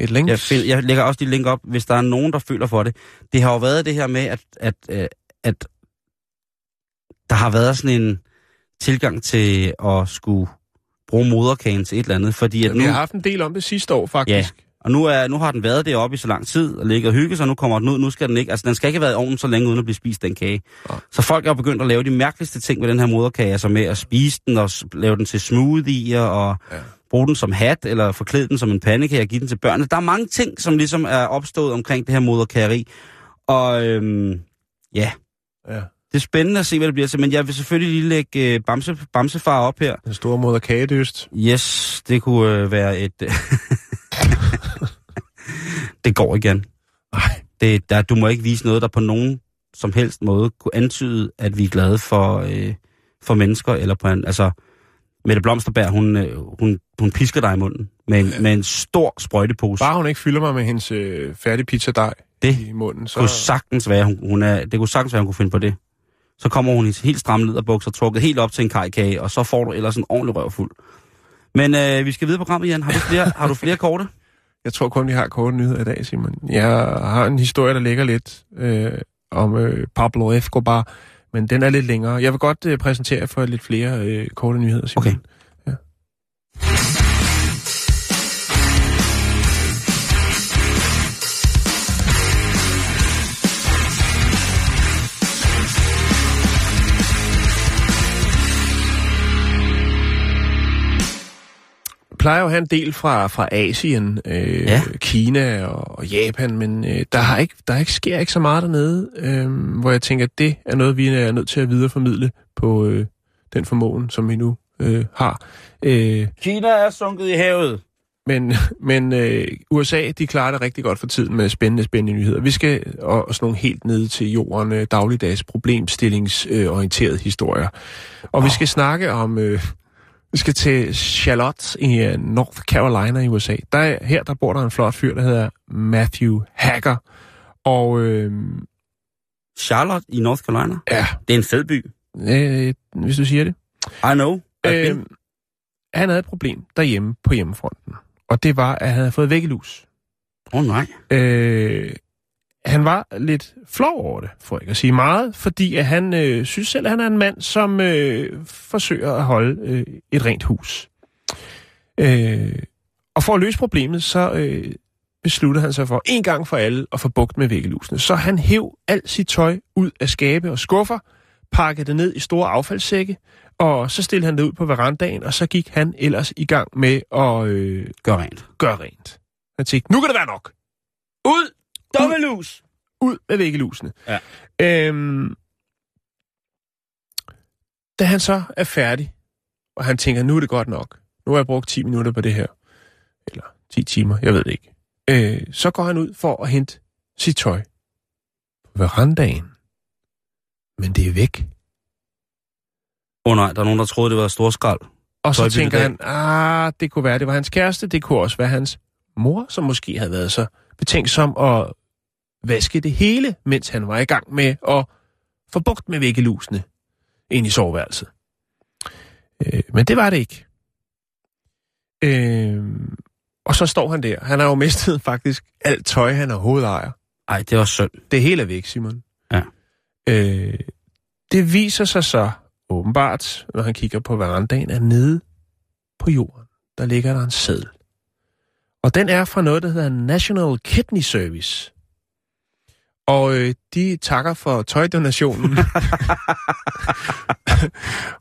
Et link. jeg, find, jeg lægger også de link op, hvis der er nogen, der føler for det. Det har jo været det her med, at, at, øh, at der har været sådan en tilgang til at skulle bruge moderkagen til et eller andet, fordi at Ja, nu, Vi har haft en del om det sidste år, faktisk. og nu, er, nu har den været deroppe i så lang tid og ligget og hygget sig, og nu kommer den ud, nu skal den ikke, altså den skal ikke have været i ovnen så længe uden at blive spist, den kage. Nej. Så folk er begyndt at lave de mærkeligste ting med den her moderkage, altså med at spise den og lave den til smoothier og Ja. bruge den som hat, eller forklæde den som en pandekage og give den til børnene. Der er mange ting, som ligesom er opstået omkring det her moderkageri. Og øhm, ja, Ja. Det er spændende at se, hvad det bliver til, men jeg vil selvfølgelig lige lægge øh, bamse, bamsefar op her. Den store moder kagedyst. Yes, det kunne øh, være et... det går igen. Nej. Det, der, du må ikke vise noget, der på nogen som helst måde kunne antyde, at vi er glade for, øh, for mennesker. Eller på en, altså, Mette Blomsterberg, hun, øh, hun, hun pisker dig i munden med en, med en stor sprøjtepose. Bare hun ikke fylder mig med hendes øh, færdige pizzadej Det i munden, så... kunne sagtens være, hun, hun er, det kunne sagtens være, hun kunne finde på det. Så kommer hun i helt stramme lederbukser, trukket helt op til en kajkage, og så får du ellers en ordentlig røvfuld. Men øh, vi skal videre på programmet, Jan. Har du flere, har du flere korte? Jeg tror kun, vi har korte nyheder i dag, Simon. Jeg har en historie, der ligger lidt øh, om øh, Pablo Escobar, men den er lidt længere. Jeg vil godt øh, præsentere for lidt flere øh, korte nyheder, Simon. Okay. Ja. Plejer jo at have en del fra, fra Asien, øh, Ja. Kina og, og Japan, men øh, der, har ikke, der ikke, sker ikke så meget dernede, øh, hvor jeg tænker, at det er noget, vi er nødt til at videreformidle på øh, den formåen, som vi nu øh, har. Øh, Kina er sunket i havet. men men øh, USA, de klarer det rigtig godt for tiden med spændende, spændende nyheder. Vi skal og, og sådan nogle helt ned til jorden, øh, dagligdags problemstillingsorienterede historier. Og vi skal snakke om... Øh, vi skal til Charlotte i øh, North Carolina i USA. Der, er- her der bor der en flot fyr, der hedder Matthew Hacker. Og øh, Charlotte i North Carolina. ja, Det er en fed by. øh, hvis du siger det. I know. Øh, han havde et problem derhjemme på hjemmefronten. Og det var, at han havde fået væggelus. Åh oh, nej. Øh, han var lidt flov over det, for ikke at sige meget, fordi at han øh, synes selv, at han er en mand, som øh, forsøger at holde øh, et rent hus. Øh, og for at løse problemet, så øh, besluttede han sig for en gang for alle at få bugt med væggelusene. Så han hæv alt sit tøj ud af skabe og skuffer, pakkede det ned i store affaldssække, og så stillede han det ud på verandaen, og så gik han ellers i gang med at øh, Gør rent. gøre rent. Han tænkte, nu kan det være nok. Ud! Dummelus! Ud med væggelusene. Ja. Øhm, da han så er færdig, og han tænker, nu er det godt nok. Nu har jeg brugt 10 minutter på det her. Eller 10 timer, jeg ved det ikke. Øh, så går han ud for at hente sit tøj på verandaen. Men det er væk. Åh oh, nej, der er nogen, der troede, det var storskrald. Og så tænker han, ah, det kunne være, det var hans kæreste, det kunne også være hans mor, som måske havde været så betænksom at vaske det hele, mens han var i gang med at få bugt med væggelusene ind i soveværelset. Øh, men det var det ikke. Øh, og så står han der. Han har jo mistet faktisk alt tøj, han overhovedet ejer. Ej, det var synd. Det hele er væk, Simon. Ja. Øh, det viser sig så åbenbart, når han kigger på verandaen, at nede på jorden, der ligger der en seddel. Og den er fra noget, der hedder National Kidney Service. Og øh, de takker for tøjdonationen.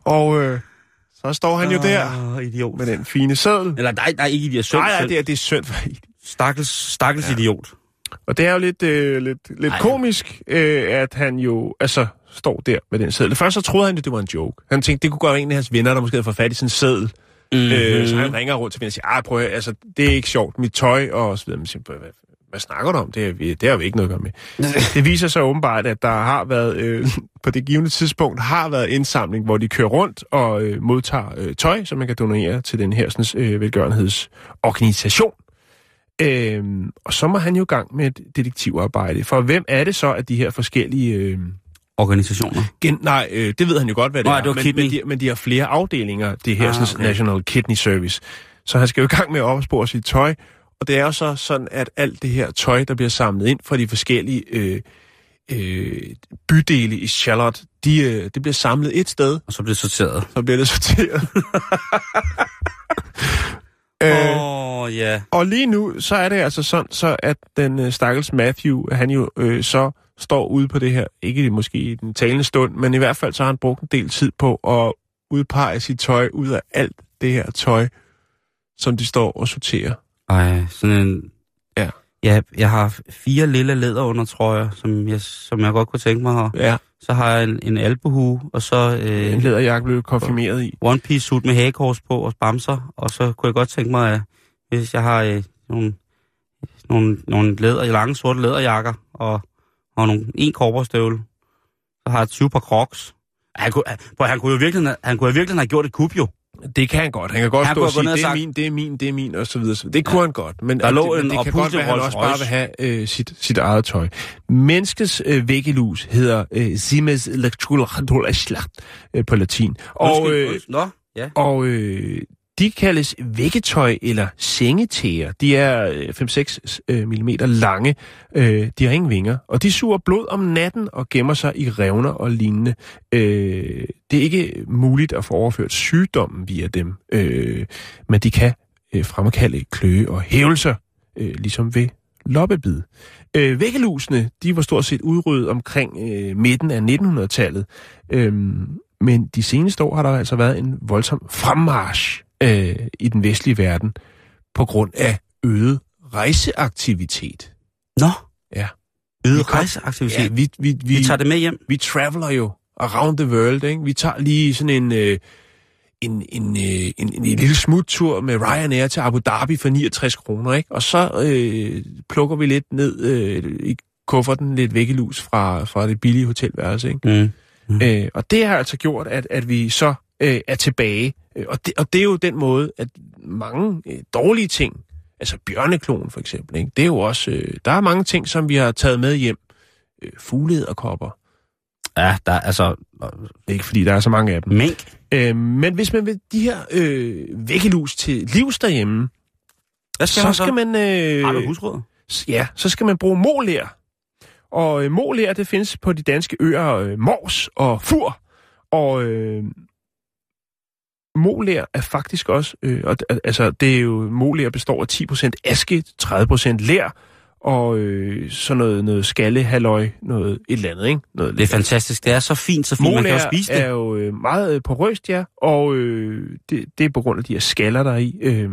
og øh, så står han jo der Åh, idiot. med den fine seddel. Eller nej, nej, ikke idiot. Synd, Nej, nej, det er, det er synd for Stakkels, stakkels ja. idiot. Og det er jo lidt, øh, lidt, lidt Ej. komisk, øh, at han jo altså står der med den seddel. Først så troede han, at det var en joke. Han tænkte, det kunne være en af hans venner, der måske havde fået fat i en seddel. Mm-hmm. Øh, så han ringer rundt til venner og siger, prøv at, altså, det er ikke sjovt, mit tøj og så videre. Men siger, hvad, snakker du om? Det, vi- det har vi ikke noget at gøre med. det viser sig åbenbart, at der har været, øh, på det givende tidspunkt, har været indsamling, hvor de kører rundt og øh, modtager øh, tøj, som man kan donere til den her sådan, øh, velgørenhedsorganisation. Øhm, og så må han jo i gang med et detektivarbejde. For hvem er det så, at de her forskellige... Øh, Organisationer. gen, nej, øh, det ved han jo godt, hvad det Nej, er. det var men, men, de, men de har flere afdelinger, det her Ah, okay. National Kidney Service. Så han skal jo i gang med at opspore sit tøj. Og det er jo så sådan, at alt det her tøj, der bliver samlet ind fra de forskellige øh, øh, bydele i Charlotte, de, øh, det bliver samlet et sted, Og så blev det sorteret. så bliver det sorteret. Åh, øh, oh, ja. Og lige nu, så er det altså sådan, så at den øh, stakkels Matthew, han jo øh, så står ude på det her, ikke måske i den talende stund, men i hvert fald så har han brugt en del tid på at udpege sit tøj ud af alt det her tøj, som de står og sorterer. Ej, sådan en... Ja. Ja, jeg har fire lille læderundertrøjer, som jeg, som jeg godt kunne tænke mig her. Ja, Så har jeg en, en albuhue, og så øh, en læderjakke blev konfirmeret i. one piece suit med hagekors på og bamser. Og så kunne jeg godt tænke mig, at hvis jeg har øh, nogle, nogle, nogle læder, lange sorte læderjakker og, og nogle, en korperstøvle, så har jeg 20 par crocs. Han kunne, han kunne jo virkelig, han kunne jo virkelig have gjort et kub jo. Det kan han godt. Han kan godt Han stå og sige, det er sagt- min, det er min, det er min, og så videre. så videre. Det kunne han godt. Men Der lå det, en det kan godt være, at han også bare vil have øh, sit, sit eget tøj. Menneskets øh, væggelus hedder øh, Siemens Electroschlacht øh, på latin. Og, øh. Nå, ja. Og øh, de kaldes vækketøj eller sengetæer. De er øh, 5-6 øh, mm lange. Øh, de har ingen vinger. Og de suger blod om natten og gemmer sig i revner og lignende. Det er ikke muligt at få overført sygdommen via dem. Men de kan fremkalde kløe og hævelser, ligesom ved loppebid. Øh, væggelusene, de var stort set udryddet omkring øh, midten af 1900-tallet. Øhm, men de seneste år har der altså været en voldsom fremmarsch øh, i den vestlige verden på grund af øget rejseaktivitet. Nå, Ja. øget rejseaktivitet. Ja, vi, vi, vi, Vi tager det med hjem. vi traveler jo around the world, ikke? Vi tager lige sådan en, øh, en, en, øh, en, en, en lille smuttur med Ryanair til Abu Dhabi for 69 kroner, ikke? Og så øh, plukker vi lidt ned øh, i kufferten, lidt væggelus fra, fra det billige hotelværelse, ikke? Mm. Øh, og det har altså gjort, at, at vi så øh, er tilbage. Øh, Og det, og det er jo den måde, at mange øh, dårlige ting, altså bjørneklon for eksempel, ikke? det er jo også, øh, der er mange ting, som vi har taget med hjem. Øh, fugled og kopper. Ja, der er altså... Er ikke, fordi der er så mange af dem. Mink. Øh, men hvis man vil de her øh, væggelus til livs derhjemme, Hvad skal så man så? skal man... Øh, Har du husråd? Ja, så skal man bruge molær. Og øh, molær, det findes på de danske øer øh, Mors og Fur. Og øh, moler er faktisk også, øh, og, altså det er jo, moler består af 10% aske, 30% ler, og øh, så noget, noget skalle, halløj, noget et eller andet, ikke? Noget Det er fantastisk. Det er så fint, så fint. Man kan jo spise det. er jo øh, meget øh, porøst, ja, og øh, det, det er på grund af de her skaller, der er i. Øh,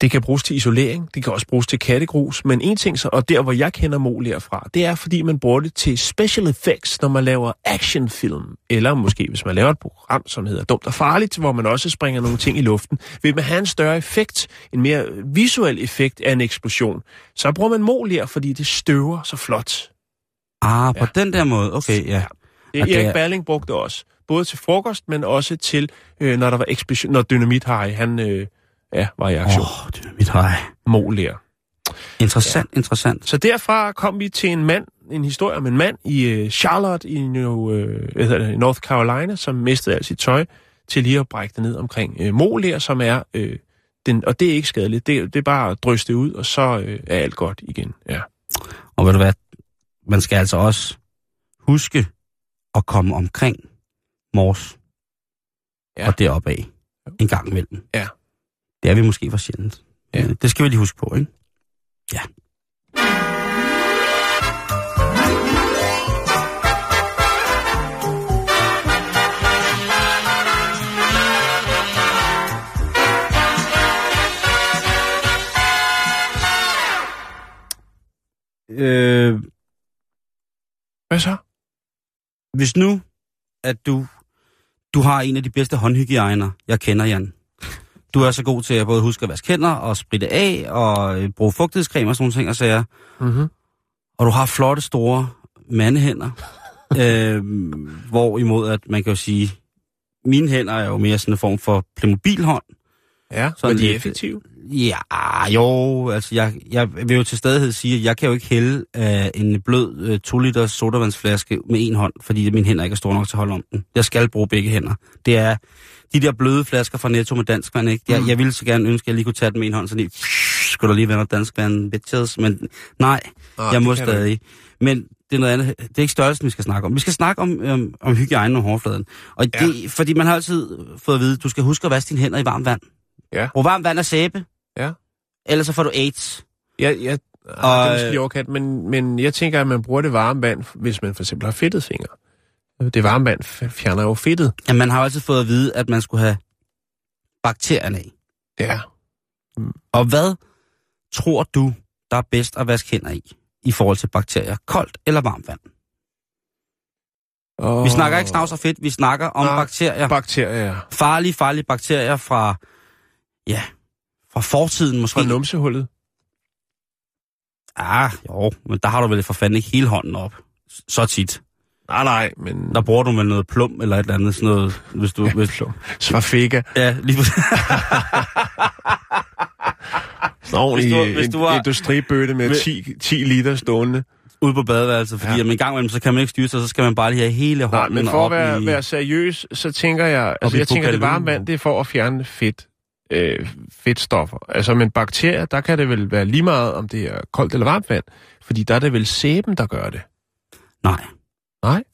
det kan bruges til isolering, det kan også bruges til kattegrus, men en ting, så, og der hvor jeg kender moler fra, det er fordi man bruger det til special effects, når man laver actionfilm, eller måske hvis man laver et program, som hedder Dumt og Farligt, hvor man også springer nogle ting i luften. Vil man have en større effekt, en mere visuel effekt af en eksplosion, så bruger man moler, fordi det støver så flot. Ah, på Ja. den der måde. Okay, ja. Det, det Erik er- Berling brugte også. Både til frokost, men også til, øh, når der var eksplosion, når Dynamit Harry, han øh, ja, var i aktion. Åh, oh, dynamit hej. Moler. Interessant, ja. interessant. Så derfra kom vi til en mand, en historie om en mand i øh, Charlotte i New, øh, det, North Carolina, som mistede alt sit tøj til lige at brække det ned omkring øh, moler, som er, øh, den, og det er ikke skadeligt, det, det er bare at drysse det ud, og så øh, er alt godt igen. Ja. Og ved du hvad? Man skal altså også huske at komme omkring Mors ja. og deroppe af en gang imellem. Ja. Det er vi måske for sjældent. Ja. Det skal vi lige huske på, ikke? Ja. Øh, Hvad så? hvis nu, at du, du har en af de bedste håndhygiejner, jeg kender, Jan. Du er så god til at både huske at vaske hænder og spritte af og øh, bruge fugtighedscreme og sådan nogle ting og sager. Mm-hmm. Og du har flotte, store mandehænder. øh, hvorimod, at man kan jo sige, mine hænder er jo mere sådan en form for Playmobil-hånd. Ja, Sådan men de er lidt- effektive. Ja, jo, altså jeg, jeg vil jo til stadighed sige, at jeg kan jo ikke hælde øh, en blød øh, 2 liters sodavandsflaske med en hånd, fordi mine hænder ikke er store nok til at holde om den. Jeg skal bruge begge hænder. Det er de der bløde flasker fra Netto med danskvand, ikke? Jeg, Mm. jeg ville så gerne ønske, at jeg lige kunne tage den med en hånd, så lige, skulle der lige være noget danskvand, bitches, men nej, Ah, jeg må stadig. Men det er noget andet. Det er ikke størrelsen, vi skal snakke om. Vi skal snakke om, øhm, om hygiejne og hårfladen. Og Ja. det, fordi man har altid fået at vide, du skal huske at vaske dine hænder i varmt vand. Ja. Brug varmt vand og sæbe. Ja. Ellers så får du AIDS. Jeg, jeg, og, det er måske lige overkat, men, men jeg tænker, at man bruger det varme vand, hvis man for eksempel har fedtet fingre. Det varme vand fjerner jo fedtet. Ja, man har jo altid fået at vide, at man skulle have bakterierne af. Ja. Og hvad tror du, der er bedst at vaske hænder i, i forhold til bakterier? Koldt eller varmt vand? Og... Vi snakker ikke snavs og fedt, vi snakker om Nej. bakterier. Bakterier Farlige, farlige bakterier fra, ja, fra fortiden måske. fra numsehullet. Ah, jo, men der har du vel for fanden ikke hele hånden op. Så tit. Nej, nej, men... Der bruger du vel noget plum eller et eller andet sådan noget, hvis du... Hvis, Svafega. ja, lige præcis. Sådan ordentlig Hvis du- hvis du har- industribøtte med Hvis- 10, 10 liter stående. ude på badeværelset, fordi Ja. ja. jamen, en gang imellem, så kan man ikke styre sig, så skal man bare lige have hele Nej, hånden men for at være, i... være seriøs, så tænker jeg... Altså, jeg tænker, det varme vand, det er for at fjerne fedt. Øh, fedtstoffer. Altså, men bakterier, der kan det vel være lige meget, om det er koldt eller varmt vand. Fordi der er det vel sæben, der gør det. Nej. Nej?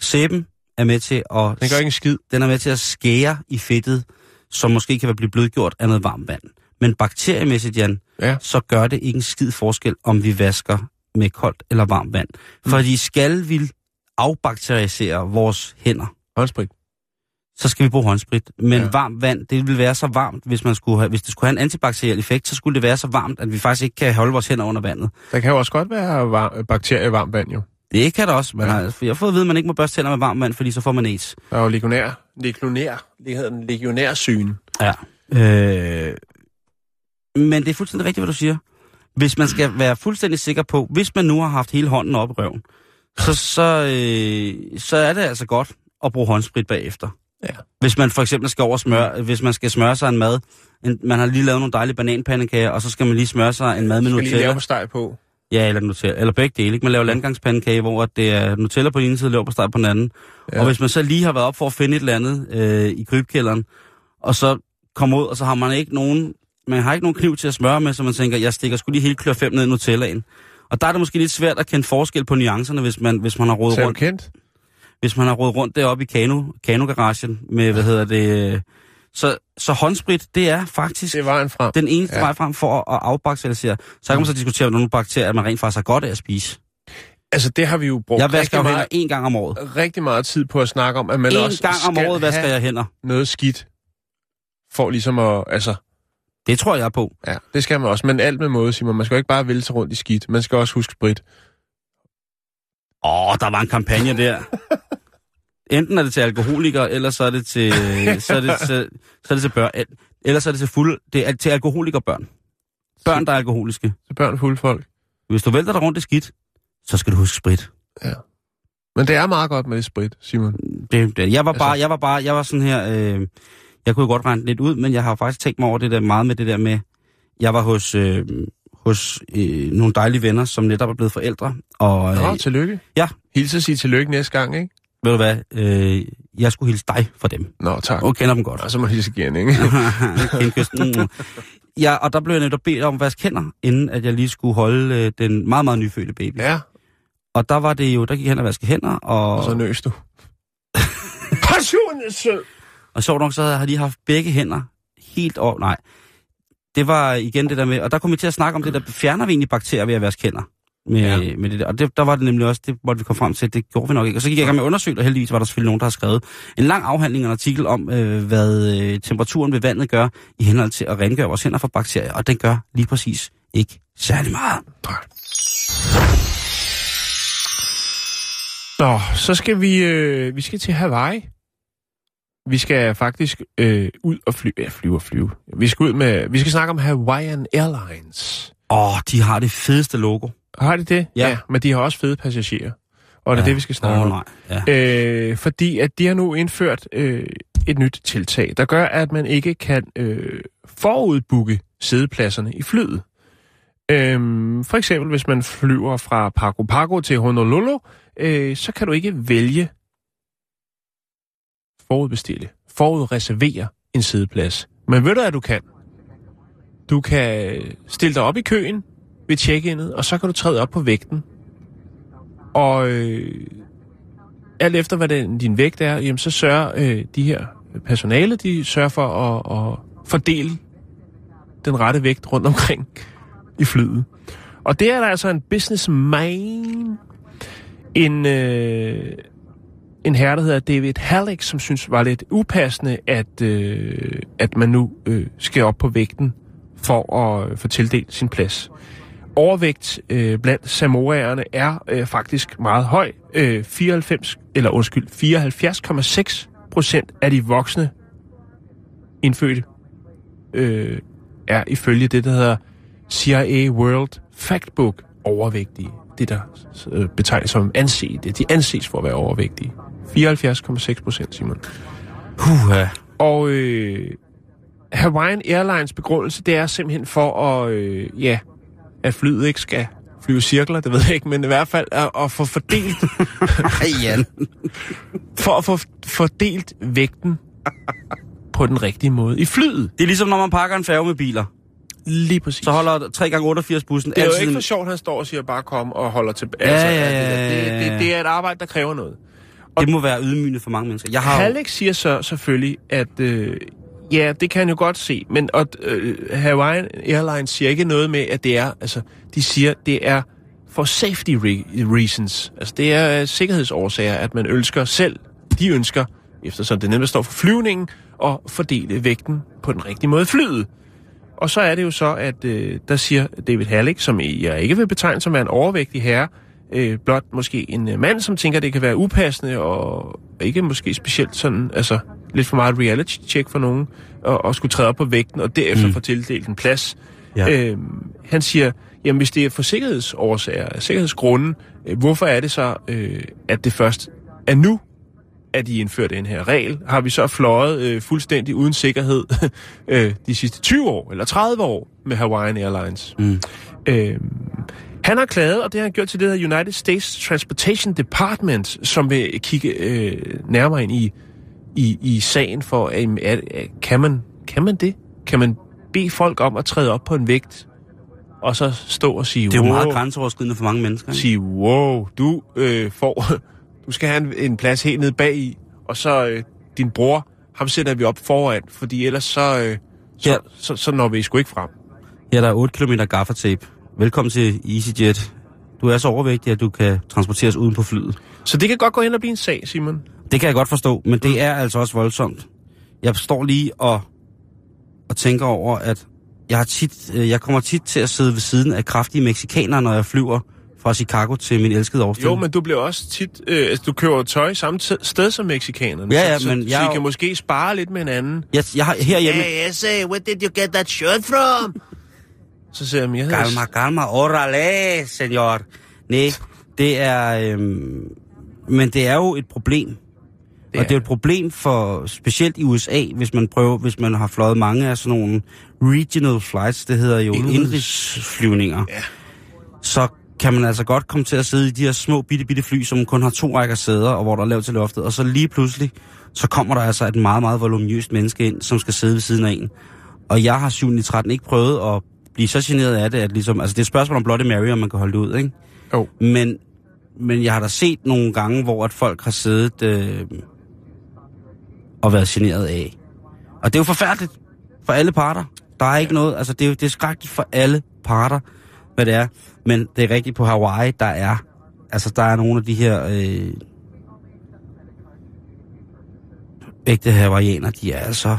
Sæben er med til at... Den gør ikke en skid. den er med til at skære i fedtet, som måske kan blive blødgjort af noget varmt vand. Men bakteriemæssigt, Jan, Ja. så gør det ikke en skid forskel, om vi vasker med koldt eller varmt vand. Mm. Fordi skal vi afbakterisere vores hænder, Håndsprit. Så skal vi bruge håndsprit. Men Ja. varmt vand, det vil være så varmt, hvis, man skulle have, hvis det skulle have en antibakteriel effekt, så skulle det være så varmt, at vi faktisk ikke kan holde vores hænder under vandet. Der kan jo også godt være var- bakterier i varmt vand, jo. Det kan der også. Man Ja. har, jeg har fået at vide, at man ikke må børste tænder med varmt vand, fordi så får man AIDS. Der er jo legionær. Legionær. Det hedder den legionærsygen. Ja. Øh, men det er fuldstændig rigtigt, hvad du siger. Hvis man skal være fuldstændig sikker på, hvis man nu har haft hele hånden op i røven, så, så, øh, så er det altså godt at bruge håndsprit bagefter. Ja. Hvis man for eksempel skal over smøre, hvis man skal smøre sig en mad, en, man har lige lavet nogle dejlige bananpandekager, og så skal man lige smøre sig en mad med Skal lige lave Nutella. på steg på. Ja, eller Nutella, eller begge dele. Ikke? Man laver landgangspandekage, hvor det er Nutella på den ene side, og på steg på den anden. Ja. Og hvis man så lige har været op for at finde et eller andet øh, i krybkælderen, og så kommer ud, og så har man ikke nogen, man har ikke nogen kniv til at smøre med, så man tænker, jeg stikker skulle lige hele klør 5 ned i Nutellaen. Og der er det måske lidt svært at kende forskel på nuancerne, hvis man, hvis man har du rundt. kendt? Hvis man har rådet rundt deroppe i kano, kanogaragen med, hvad hedder det... Så, så håndsprit, det er faktisk Det er vejen frem. den eneste Ja. vej frem for at afbakterialisere. Så kan man så diskutere, om nogle bakterier, man rent faktisk har godt af at spise. Altså, det har vi jo brugt Jeg vasker rigtig, hænder meget, én gang om året. rigtig meget tid på at snakke om, at man En også gang om året vasker jeg hænder. noget skidt. For ligesom at, altså, Det tror jeg på. ja, det skal man også. Men alt med måde, Simon. Man skal jo ikke bare vælge sig rundt i skidt. Man skal også huske sprit. Åh, der var en kampagne der. Enten er det til alkoholikere, eller så er det til, så er det, til, så er det til børn. Eller så er det til fuld, det er til alkoholikerbørn. Børn, der er alkoholiske. Til børn fulde folk. Hvis du vælter dig rundt i skidt, så skal du huske sprit. Men det er meget godt med sprit, Simon. Det, det. Jeg var Altså- bare, jeg var bare, jeg var sådan her, øh, jeg kunne godt regne lidt ud, men jeg har faktisk tænkt mig over det der meget med det der med, jeg var hos, øh, hos øh, nogle dejlige venner, som netop er blevet forældre, og Nå, øh, tillykke. ja. Hils at sige tillykke næste gang, ikke? ved du hvad, øh, jeg skulle hilse dig for dem. Nå, tak. Og kender dem godt. Og så må jeg hilse igen, ikke? Kindkysten. Mm. Ja, og der blev jeg netop bedt om at vaske hænder, inden at jeg lige skulle holde øh, den meget, meget nyfødte baby. ja, Og der var det jo, der gik hen og vaske hænder, og, og så nøs du. Passion er sød! og sjovt nok, så havde jeg lige haft begge hænder helt over, nej. Det var igen det der med, og der kom vi til at snakke om det der, fjerner vi egentlig bakterier ved at vaske hænder? Med, Ja. med det der. Og det, der var det nemlig også, det måtte vi komme frem til, det gjorde vi nok ikke. Og så gik jeg i gang med at undersøge, og heldigvis var der selvfølgelig nogen, der har skrevet en lang afhandling og en artikel om, øh, hvad øh, temperaturen ved vandet gør i henhold til at rengøre vores hænder for bakterier. Og den gør lige præcis ikke særlig meget. Nej. Nå, så skal vi, øh, vi skal til Hawaii. Vi skal faktisk øh, ud og flyve. Ja, flyve og flyve. Vi skal ud med, vi skal snakke om Hawaiian Airlines. Åh, de har det fedeste logo. Har de det? Ja. men de har også fede passagerer. Og det er ja. det, vi skal snakke Åh, om. nej. Ja. Øh, fordi at de har nu indført øh, et nyt tiltag, der gør, at man ikke kan øh, forudbooke sædepladserne i flyet. Øhm, for eksempel, hvis man flyver fra Pago Pago til Honolulu, øh, så kan du ikke vælge forudbestille, forudreservere en sideplads. Men ved du, at du kan? Du kan stille dig op i køen ved check-inet, og så kan du træde op på vægten. Og øh, alt efter hvad den, din vægt er, jamen, så sørger øh, de her personale, de sørger for at, at fordele den rette vægt rundt omkring i flyet. Og det er der altså en businessman, en, øh, en herre, der hedder David Halleck, som synes var lidt upassende, at, øh, at man nu øh, skal op på vægten for at øh, få tildelt sin plads. Overvægt øh, blandt samoaerne er øh, faktisk meget høj. Øh, 94, eller undskyld, 74,6 procent af de voksne indfødte øh, er ifølge det, der hedder CIA World Factbook overvægtige. Det, der øh, betegnes som anset. De anses for at være overvægtige. 74,6 procent, Simon. Puha. Og øh, Hawaiian Airlines begrundelse, det er simpelthen for at, øh, ja, at flyet ikke skal flyve cirkler, det ved jeg ikke, men i hvert fald at, at få fordelt, Jan. for at få fordelt vægten på den rigtige måde i flyet. Det er ligesom, når man pakker en færge med biler. Lige præcis. Så holder 3x88 bussen det er jo ikke for sjovt, han står og siger, bare kom og holder tilbage. Ja, Altså, ja, ja, ja, det, det, det er et arbejde, der kræver noget. Det må være ydmygende for mange mennesker. Jeg har jo- Halleck siger så selvfølgelig, at øh, ja, det kan han jo godt se, men og, øh, Hawaiian Airlines siger ikke noget med, at det er, altså, de siger, det er for safety re- reasons. Altså, det er øh, sikkerhedsårsager, at man ønsker selv, de ønsker, eftersom det nemlig står for flyvningen, at fordele vægten på den rigtige måde flyet. Og så er det jo så, at øh, der siger David Halleck, som jeg ikke vil betegne som en overvægtig herre, øh, blot måske en øh, mand, som tænker, det kan være upassende og ikke måske specielt sådan, altså lidt for meget reality-check for nogen, og, og skulle træde op på vægten og derefter mm. få tildelt en plads. Ja. Øh, han siger, jamen hvis det er for sikkerhedsårsager, sikkerhedsgrunden, øh, hvorfor er det så, øh, at det først er nu, at de indførte den her regel? Har vi så fløjet øh, fuldstændig uden sikkerhed øh, de sidste 20 år eller 30 år med Hawaiian Airlines? Mm. Øh, han har klaget, og det har han gjort til det her United States Transportation Department, som vil kigge øh, nærmere ind i, i, i sagen for, at, at, at, kan, man, kan man det? Kan man bede folk om at træde op på en vægt, og så stå og sige, Det er jo wow, meget grænseoverskridende for mange mennesker. Ikke? sige, wow, du øh, får, du skal have en, en plads helt nede bag i, og så øh, din bror, ham sætter vi op foran, fordi ellers så, øh, så, Ja. så, så når vi sgu ikke frem. Her der er 8 km gaffertape. Velkommen til EasyJet. Du er så overvægtig, at du kan transporteres uden på flyet. Så det kan godt gå hen og blive en sag, Simon. Det kan jeg godt forstå, men det er altså også voldsomt. Jeg står lige og, og tænker over, at jeg, har tit, øh, jeg kommer tit til at sidde ved siden af kraftige meksikanere, når jeg flyver fra Chicago til min elskede Austin. Jo, men du bliver også tit... Øh, altså, du køber tøj samme t- sted som mexikanerne. Ja, ja, så, men så, jeg så I jo- kan måske spare lidt med hinanden. Jeg, jeg har herhjemme... I say, where did you get that shirt from? Så siger jeg, jeg hedder... Calma, calma, orale, senor. Nej, det er... Øhm, men det er jo et problem. Det er og det er et problem for, specielt i USA, hvis man prøver, hvis man har fløjet mange af sådan nogle regional flights, det hedder jo Indrigs- indrigsflyvninger. Ja. Så kan man altså godt komme til at sidde i de her små bitte, bitte fly, som kun har to rækker sæder, og hvor der er lavt til loftet. Og så lige pludselig, så kommer der altså et meget, meget voluminøst menneske ind, som skal sidde ved siden af en. Og jeg har 7 i 13 ikke prøvet at blive så generet af det, at ligesom, altså det er et spørgsmål om Bloody Mary, om man kan holde det ud, ikke? Jo. Men, men jeg har da set nogle gange, hvor at folk har siddet øh, og været generet af. Og det er jo forfærdeligt for alle parter. Der er ikke noget, altså det er jo det er skrækkeligt for alle parter, hvad det er. Men det er rigtigt på Hawaii, der er, altså der er nogle af de her øh, ægte hawaiianer, de er altså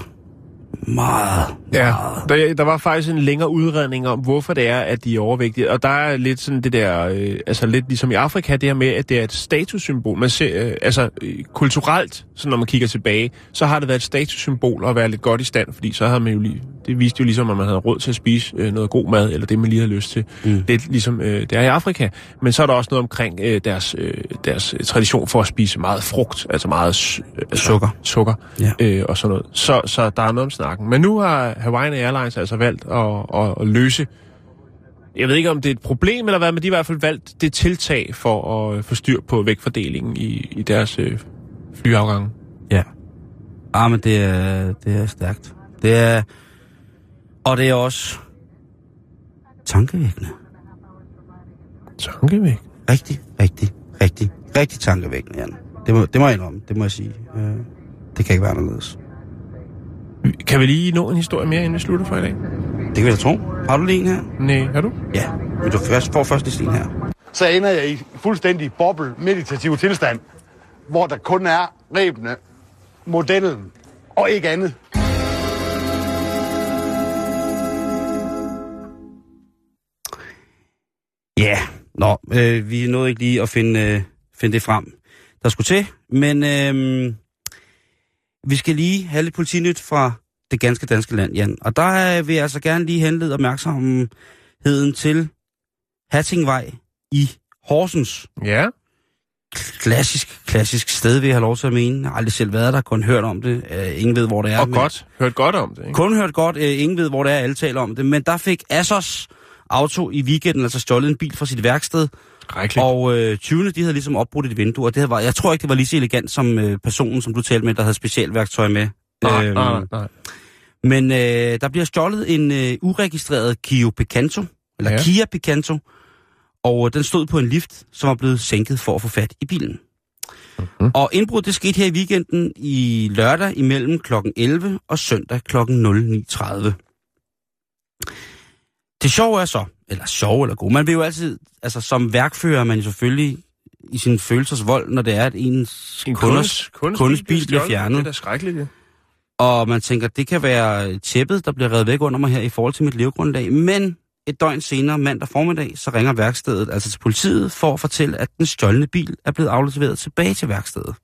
meget, Ja, meget der, der var faktisk en længere udredning om, hvorfor det er, at de er overvægtige. Og der er lidt sådan det der, øh, altså lidt ligesom i Afrika, det her med, at det er et statussymbol. Man ser, øh, altså øh, kulturelt, så når man kigger tilbage, så har det været et statussymbol at være lidt godt i stand, fordi så havde man jo lige, det viste jo ligesom, at man havde råd til at spise øh, noget god mad, eller det man lige havde lyst til. Mm. Lidt ligesom øh, det er i Afrika. Men så er der også noget omkring øh, deres, øh, deres tradition for at spise meget frugt, altså meget øh, altså, Sukker. sukker Ja. øh, og sådan noget. Så, så der er noget om snakken. Men nu har Hawaiian Airlines altså valgt at, at, at løse... Jeg ved ikke, om det er et problem eller hvad, men de har i hvert fald valgt det tiltag for at øh, få styr på vægtfordelingen i, i deres øh, flyafgange. Ja. Ah, men det er, det er stærkt. Det er... Og det er også tankevækkende. Tankevæk. Rigtig, rigtig, rigtig, rigtig tankevækkende, Jan. Det må, det må jeg indrømme, det må jeg sige. Øh, det kan ikke være anderledes. Kan vi lige nå en historie mere, inden vi slutter for i dag? Det kan vi da tro. Har du lige en her? Nej, har du? Ja, men du først, får først lige en her. så ender jeg i fuldstændig boble meditativ tilstand, hvor der kun er rebene, modellen og ikke andet. Ja, nå, øh, vi nåede ikke lige at finde, øh, finde det frem, der skulle til. Men øh, vi skal lige have lidt politinyt fra det ganske danske land, Jan. Og der vil jeg altså gerne lige henlede opmærksomheden til Hattingvej i Horsens. Ja. Klassisk, klassisk sted, vil jeg have lov til at mene. Jeg har aldrig selv været der, kun hørt om det. Øh, ingen ved, hvor det er. Og men- godt. Hørt godt om det, ikke? kun hørt godt, øh, ingen ved, hvor det er, alle taler om det. Men der fik Assos Auto i weekenden altså stjålet en bil fra sit værksted. Skrækkeligt. Og øh, 20. de havde ligesom opbrudt et vindue, og det var, jeg tror ikke, det var lige så elegant som øh, personen, som du talte med, der havde specialværktøj med. Nej, Øhm, nej, nej. Men øh, der bliver stjålet en øh, uregistreret Kia Picanto, eller Ja. Kia Picanto, og øh, den stod på en lift, som var blevet sænket for at få fat i bilen. Mhm. Mm-hmm. Og indbruddet det skete her i weekenden i lørdag imellem kl. 11 og søndag kl. 09.30. Det sjove er så, eller sjov eller god, man vil jo altid, altså som værkfører er man jo selvfølgelig i sin følelsers vold, når det er, at ens En kunders, kundes, kundes bil bliver fjernet. Det er da skrækkeligt, ja. Og man tænker, det kan være tæppet, der bliver revet væk under mig her i forhold til mit levegrundlag. Men et døgn senere, mandag formiddag, så ringer værkstedet altså til politiet for at fortælle, at den stjålne bil er blevet afleveret tilbage til værkstedet.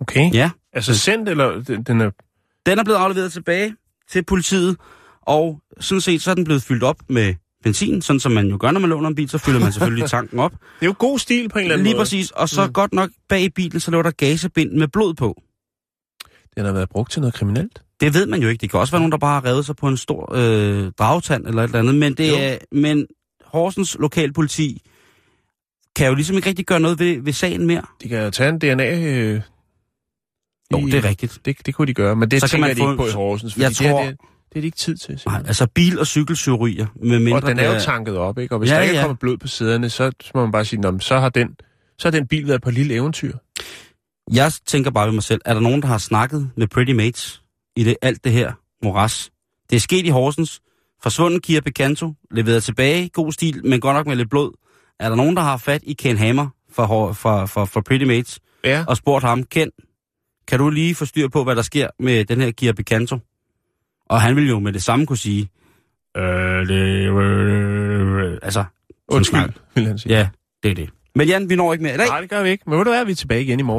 Okay. Ja, Altså sendt, eller den er... den er blevet afleveret tilbage til politiet, og sådan set så er den blevet fyldt op med benzin, sådan som man jo gør, når man låner en bil, så fylder man selvfølgelig tanken op. Det er jo god stil på en eller anden Lige måde. præcis, og så Mm. godt nok bag i bilen, så lå der gasebind med blod på. Den har været brugt til noget kriminelt. Det ved man jo ikke. Det kan også være nogen, der bare har revet sig på en stor øh, dragtand eller et eller andet. Men, det Jo. er, men Horsens lokalpoliti kan jo ligesom ikke rigtig gøre noget ved, ved sagen mere. De kan jo tage en DNA... Øh, Jo, i- det er rigtigt. Det, det kunne de gøre, men det Så så kan tænker man jeg, de få- ikke på i Horsens, fordi Jeg det, her, tror- det, det er de ikke tid til. Nej, simpelthen. altså bil- og cykelsyrier med mindre... Og den er jo tanket op, ikke? Og hvis Ja, der ikke ja. er kommet blod på sæderne, så, så må man bare sige, "Nå, så har den så har den bil været på et lille eventyr. Jeg tænker bare ved mig selv, er der nogen, der har snakket med Pretty Mates i det, alt det her moras? Det er sket i Horsens. Forsvunden Kia Picanto, leveret tilbage, god stil, men godt nok med lidt blod. Er der nogen, der har fat i Ken Hammer for, for, for, for, for Pretty Mates Ja. og spurgt ham, Ken, kan du lige få styr på, hvad der sker med den her Kia Picanto? Og han vil jo med det samme kunne sige, øh, det, øh, altså, sådan Undskyld, snak. vil han sige. Ja, det er det. Men Jan, vi når ikke mere i dag. Nej, det gør vi ikke. Men ved du hvad, vi er tilbage igen i morgen.